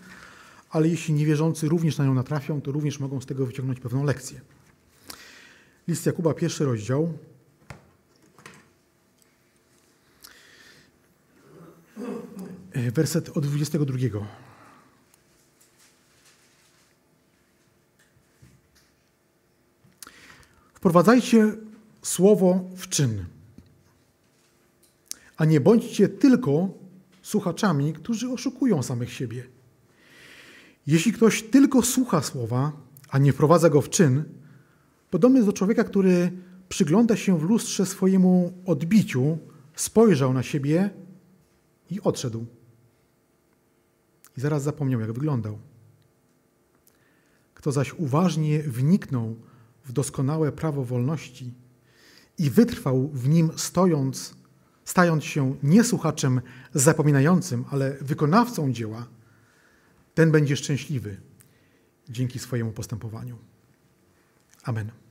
ale jeśli niewierzący również na nią natrafią, to również mogą z tego wyciągnąć pewną lekcję. List Jakuba, pierwszy rozdział, E, werset od 22. Wprowadzajcie słowo w czyn, a nie bądźcie tylko słuchaczami, którzy oszukują samych siebie. Jeśli ktoś tylko słucha słowa, a nie wprowadza go w czyn, podobny jest do człowieka, który przygląda się w lustrze swojemu odbiciu, spojrzał na siebie i odszedł i zaraz zapomniał, jak wyglądał. Kto zaś uważnie wniknął w doskonałe prawo wolności i wytrwał w nim stojąc, stając się nie słuchaczem zapominającym, ale wykonawcą dzieła, ten będzie szczęśliwy dzięki swojemu postępowaniu. Amen.